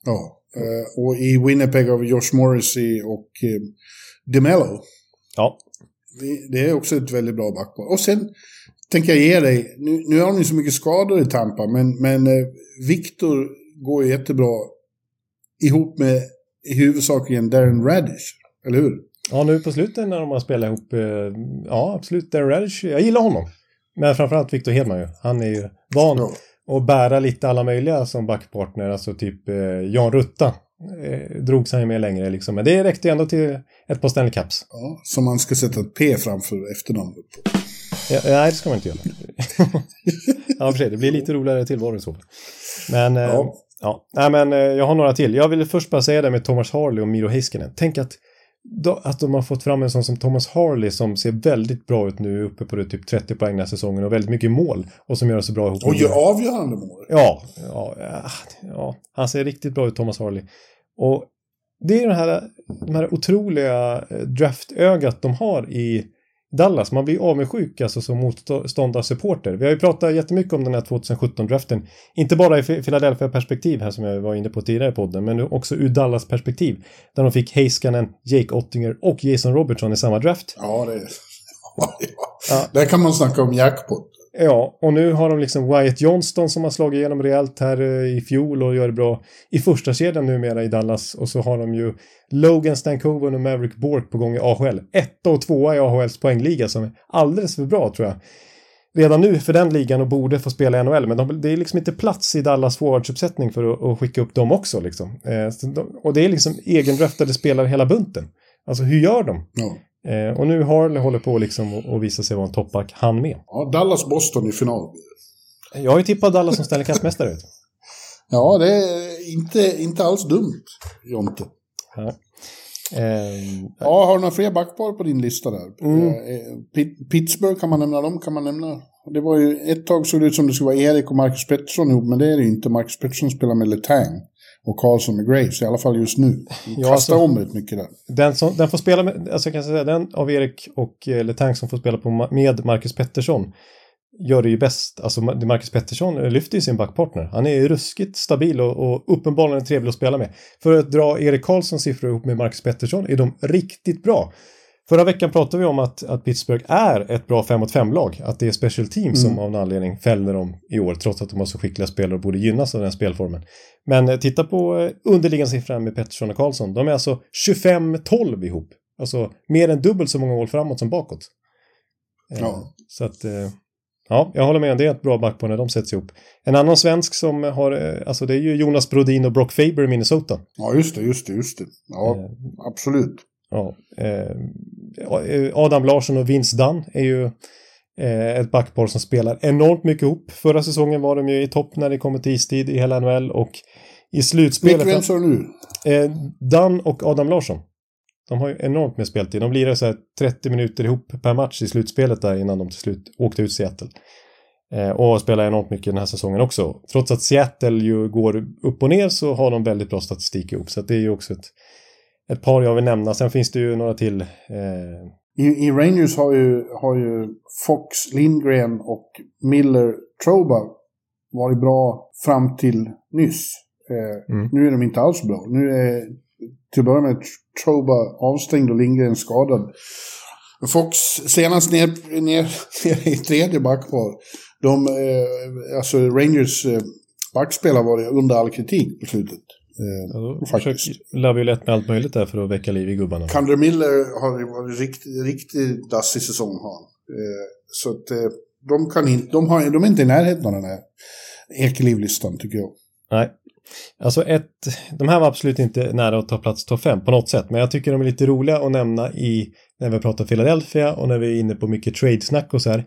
Ja. Eh, och i Winnipeg har vi Josh Morrissey och eh, DeMello. Ja, Det, det är också ett väldigt bra backpar. Och sen tänker jag ge dig, nu, nu har de ju så mycket skador i Tampa, men, men eh, Victor går ju jättebra ihop med i huvudsakligen Darren Radish. Eller hur? Ja, nu på slutet när de har spelat ihop, eh, ja absolut, Darren Radish, jag gillar honom. Men framförallt Victor Hedman ju. Han är ju van Ja. att bära lite alla möjliga som backpartner, alltså typ eh, Jan Rutta. Eh, drogs han ju med längre liksom, men det räckte ju ändå till ett par Stanley Cups. Ja, som man ska sätta ett P framför efternamnet på. Ja, nej, det ska man inte göra. ja, för sig, det blir lite roligare tillvaro så. Men, eh, Ja. ja. Nej, men eh, jag har några till. Jag vill först bara säga det med Thomas Harley och Miro Heiskanen. Tänk att, att de har fått fram en sån som Thomas Harley som ser väldigt bra ut nu, uppe på det typ 30 poäng den här säsongen och väldigt mycket mål och som gör så bra ihop. Och gör avgörande mål. Ja, ja, ja, ja, han ser riktigt bra ut, Thomas Harley. Och det är den här, de här otroliga eh, draftögat de har i Dallas. Man blir avundsjuk alltså som motståndarsupporter. Vi har ju pratat jättemycket om den här 2017-draften. Inte bara i Philadelphia-perspektiv här som jag var inne på tidigare i podden, men också ur Dallas-perspektiv. Där de fick Heiskanen, Jake Ottinger och Jason Robertson i samma draft. Ja, det är... Ja. Där kan man snacka om jackpot. Ja, och nu har de liksom Wyatt Johnston som har slagit igenom rejält här eh, i fjol och gör det bra i första kedjan numera i Dallas. Och så har de ju Logan Stankoven och Maverick Bork på gång i AHL. Etta och tvåa i AHLs poängliga som är alldeles för bra tror jag. Redan nu för den ligan och borde få spela i NHL, men de, det är liksom inte plats i Dallas forwardsuppsättning för att, att skicka upp dem också. Liksom. Eh, de, och det är liksom egendraftade spelare hela bunten. Alltså hur gör de? Ja. Eh, och nu Harley håller på liksom att visa sig vara en toppback, han med. ja, Dallas-Boston i final. Jag har ju tippat Dallas som Stanley Cup-mästare. Ja, det är inte, inte alls dumt, Jonte. Ja. Ehm, Ja, har du några fler backpar på din lista där? Mm. Eh, Pit- Pittsburgh, kan man nämna dem? Kan man nämna? Det var ju, ett tag såg det ut som det skulle vara Erik och Marcus Pettersson ihop, men det är det ju inte. Marcus Pettersson spelar med Letang och Karlsson med Graves, i alla fall just nu. De Ja, kastar alltså- om rätt mycket där. den, som, den får spela med, alltså jag kan säga den av Erik och eh, Letang som får spela på, med Marcus Pettersson gör det ju bäst. Alltså Ma- Marcus Pettersson lyfter ju sin backpartner. Han är ju ruskigt stabil och, och uppenbarligen trevlig att spela med. För att dra Erik Karlssons siffror ihop med Marcus Pettersson är de riktigt bra. Förra veckan pratade vi om att, att Pittsburgh är ett bra 5 mot 5-lag. Att det är special team som av någon anledning fäller dem i år, trots att de har så skickliga spelare och borde gynnas av den spelformen. Men eh, titta på eh, underliggande siffran med Pettersson och Karlsson. De är alltså 25-12 ihop. Alltså mer än dubbelt så många mål framåt som bakåt. Eh, Ja. Så att, eh, ja, jag håller med om det är ett bra backpar när de sätts ihop. En annan svensk som har, eh, alltså det är ju Jonas Brodin och Brock Faber i Minnesota. Ja, just det, just det, just det. Ja, Eh, absolut. Ja, eh, Adam Larsson och Vince Dunn är ju eh, ett backpar som spelar enormt mycket ihop. Förra säsongen var de ju i topp när det kommer till istid i hela NHL och i slutspelet... Vilka vem sa du nu? Eh, Dunn och Adam Larsson. De har ju enormt med speltid. De lirar så här 30 minuter ihop per match i slutspelet där innan de till slut åkte ut Seattle. Och spelar enormt mycket den här säsongen också. Trots att Seattle ju går upp och ner så har de väldigt bra statistik ihop. Så det är ju också ett, ett par jag vill nämna. Sen finns det ju några till. Eh, I, I Rangers har ju, har ju Fox, Lindgren och Miller Troba varit bra fram till nyss. Eh, Mm. Nu är de inte alls bra. Nu är till att börja med Troba avstängd och Lindgren skadad. Fox senast ner, ner, ner i tredje backpar. De, eh, alltså Rangers eh, backspel har varit under all kritik på slutet. Eh, då Faktiskt. försöker Laviolette med allt möjligt där för att väcka liv i gubbarna. Kandre Miller har varit riktigt, riktigt dassig säsong. Har han. Eh, så att eh, de, kan inte, de, har, de är inte i närheten av den här Ekeliv-listan tycker jag. Nej. Alltså ett, de här var absolut inte nära att ta plats topp 5 på något sätt, men jag tycker de är lite roliga att nämna i när vi pratar Philadelphia och när vi är inne på mycket trade-snack och så här.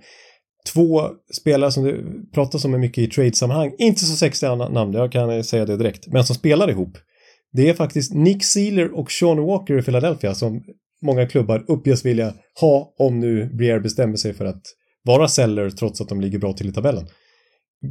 Två spelare som det pratas om mycket i trade-sammanhang, inte så sexiga namn, jag kan säga det direkt, men som spelar ihop. Det är faktiskt Nick Sealer och Sean Walker i Philadelphia som många klubbar uppges vilja ha om nu Brier bestämmer sig för att vara seller trots att de ligger bra till i tabellen.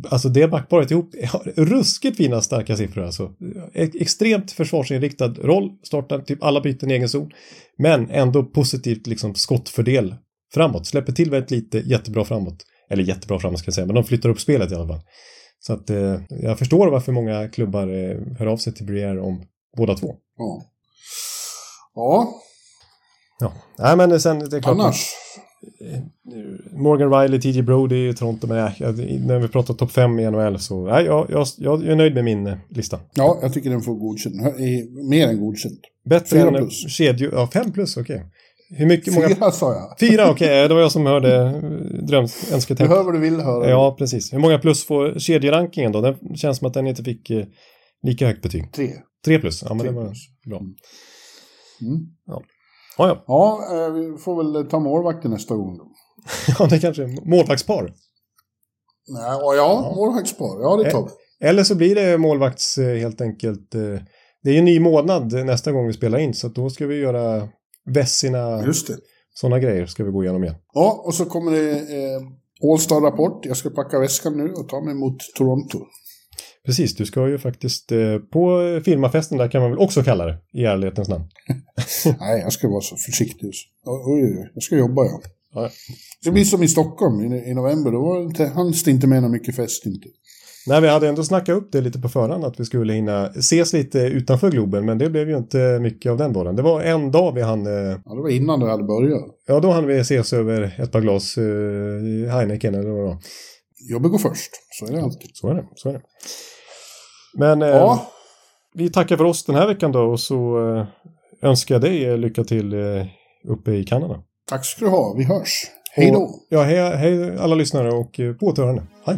Alltså det backparet ihop har ruskigt fina starka siffror alltså. Extremt försvarsinriktad roll, startar typ alla byten i egen zon. Men ändå positivt liksom skottfördel framåt. Släpper till väldigt lite, jättebra framåt. Eller jättebra framåt ska jag säga, men de flyttar upp spelet i alla fall. Så att eh, jag förstår varför många klubbar eh, hör av sig till Brière om båda två. Ja. Ja, Ja, nej men sen det är klart. annars. Morgan Riley, TJ Brody, Toronto, men nej, jag, när vi pratar topp 5 i NHL så nej, jag, jag, jag är nöjd med min eh, lista. Ja, jag tycker den får godkänt. Mer än godkänt. Bättre än kedjor, ja 5 plus, okej. Hur mycket, många... Fyra sa jag. Fyra, okej, det var jag som hörde eh, dröms, Du önsketänk. hör vad du vill höra. Ja, precis. Hur många plus får kedjerankingen då? Den känns som att den inte fick eh, lika högt betyg. Tre. Tre plus, ja men Tre det var plus. bra. Mm. Ja, ja. Ja, eh, vi får väl ta målvakten nästa gång då. ja det kanske är målvaktspar. Nej, ja, ja, målvaktspar. Ja, det tar vi. Eller så blir det målvakts helt enkelt. Det är ju en ny månad nästa gång vi spelar in så då ska vi göra Vessina, Just det. sådana grejer ska vi gå igenom igen. Ja, och så kommer det eh, All-Star-rapport. Jag ska packa väskan nu och ta mig mot Toronto. Precis, du ska ju faktiskt eh, på firmafesten där kan man väl också kalla det i ärlighetens namn. Nej, jag ska vara så försiktig. Oj, oj, oj. Jag ska jobba, ja. Ja. Det blir som i Stockholm i, i november. Då var det inte, hanns det inte med någon mycket fest inte. Nej, vi hade ändå snackat upp det lite på förhand att vi skulle hinna ses lite utanför Globen, men det blev ju inte mycket av den dagen. Det var en dag vi hann, eh, Ja, det var innan det hade börjat. ja då hann vi ses över ett par glas eh, Heineken eller vad det var. Jobbet går först. Så är det alltid. Så är det, så är det. Men eh, Ja, vi tackar för oss den här veckan då och så eh, önskar jag dig eh, lycka till eh, uppe i Kanada. tack ska du ha. Vi hörs. Hej då. Ja, hej, hej alla lyssnare och eh, på återhörande. Hej!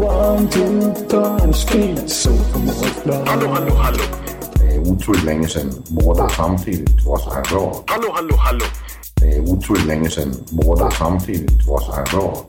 One, two, time, speed, so Hallå, hallå, hallå. Det är otroligt länge sedan båda samtidigt var så här bra. Hallå, hallå, hallå. Det är otroligt länge sedan båda samtidigt var så här bra.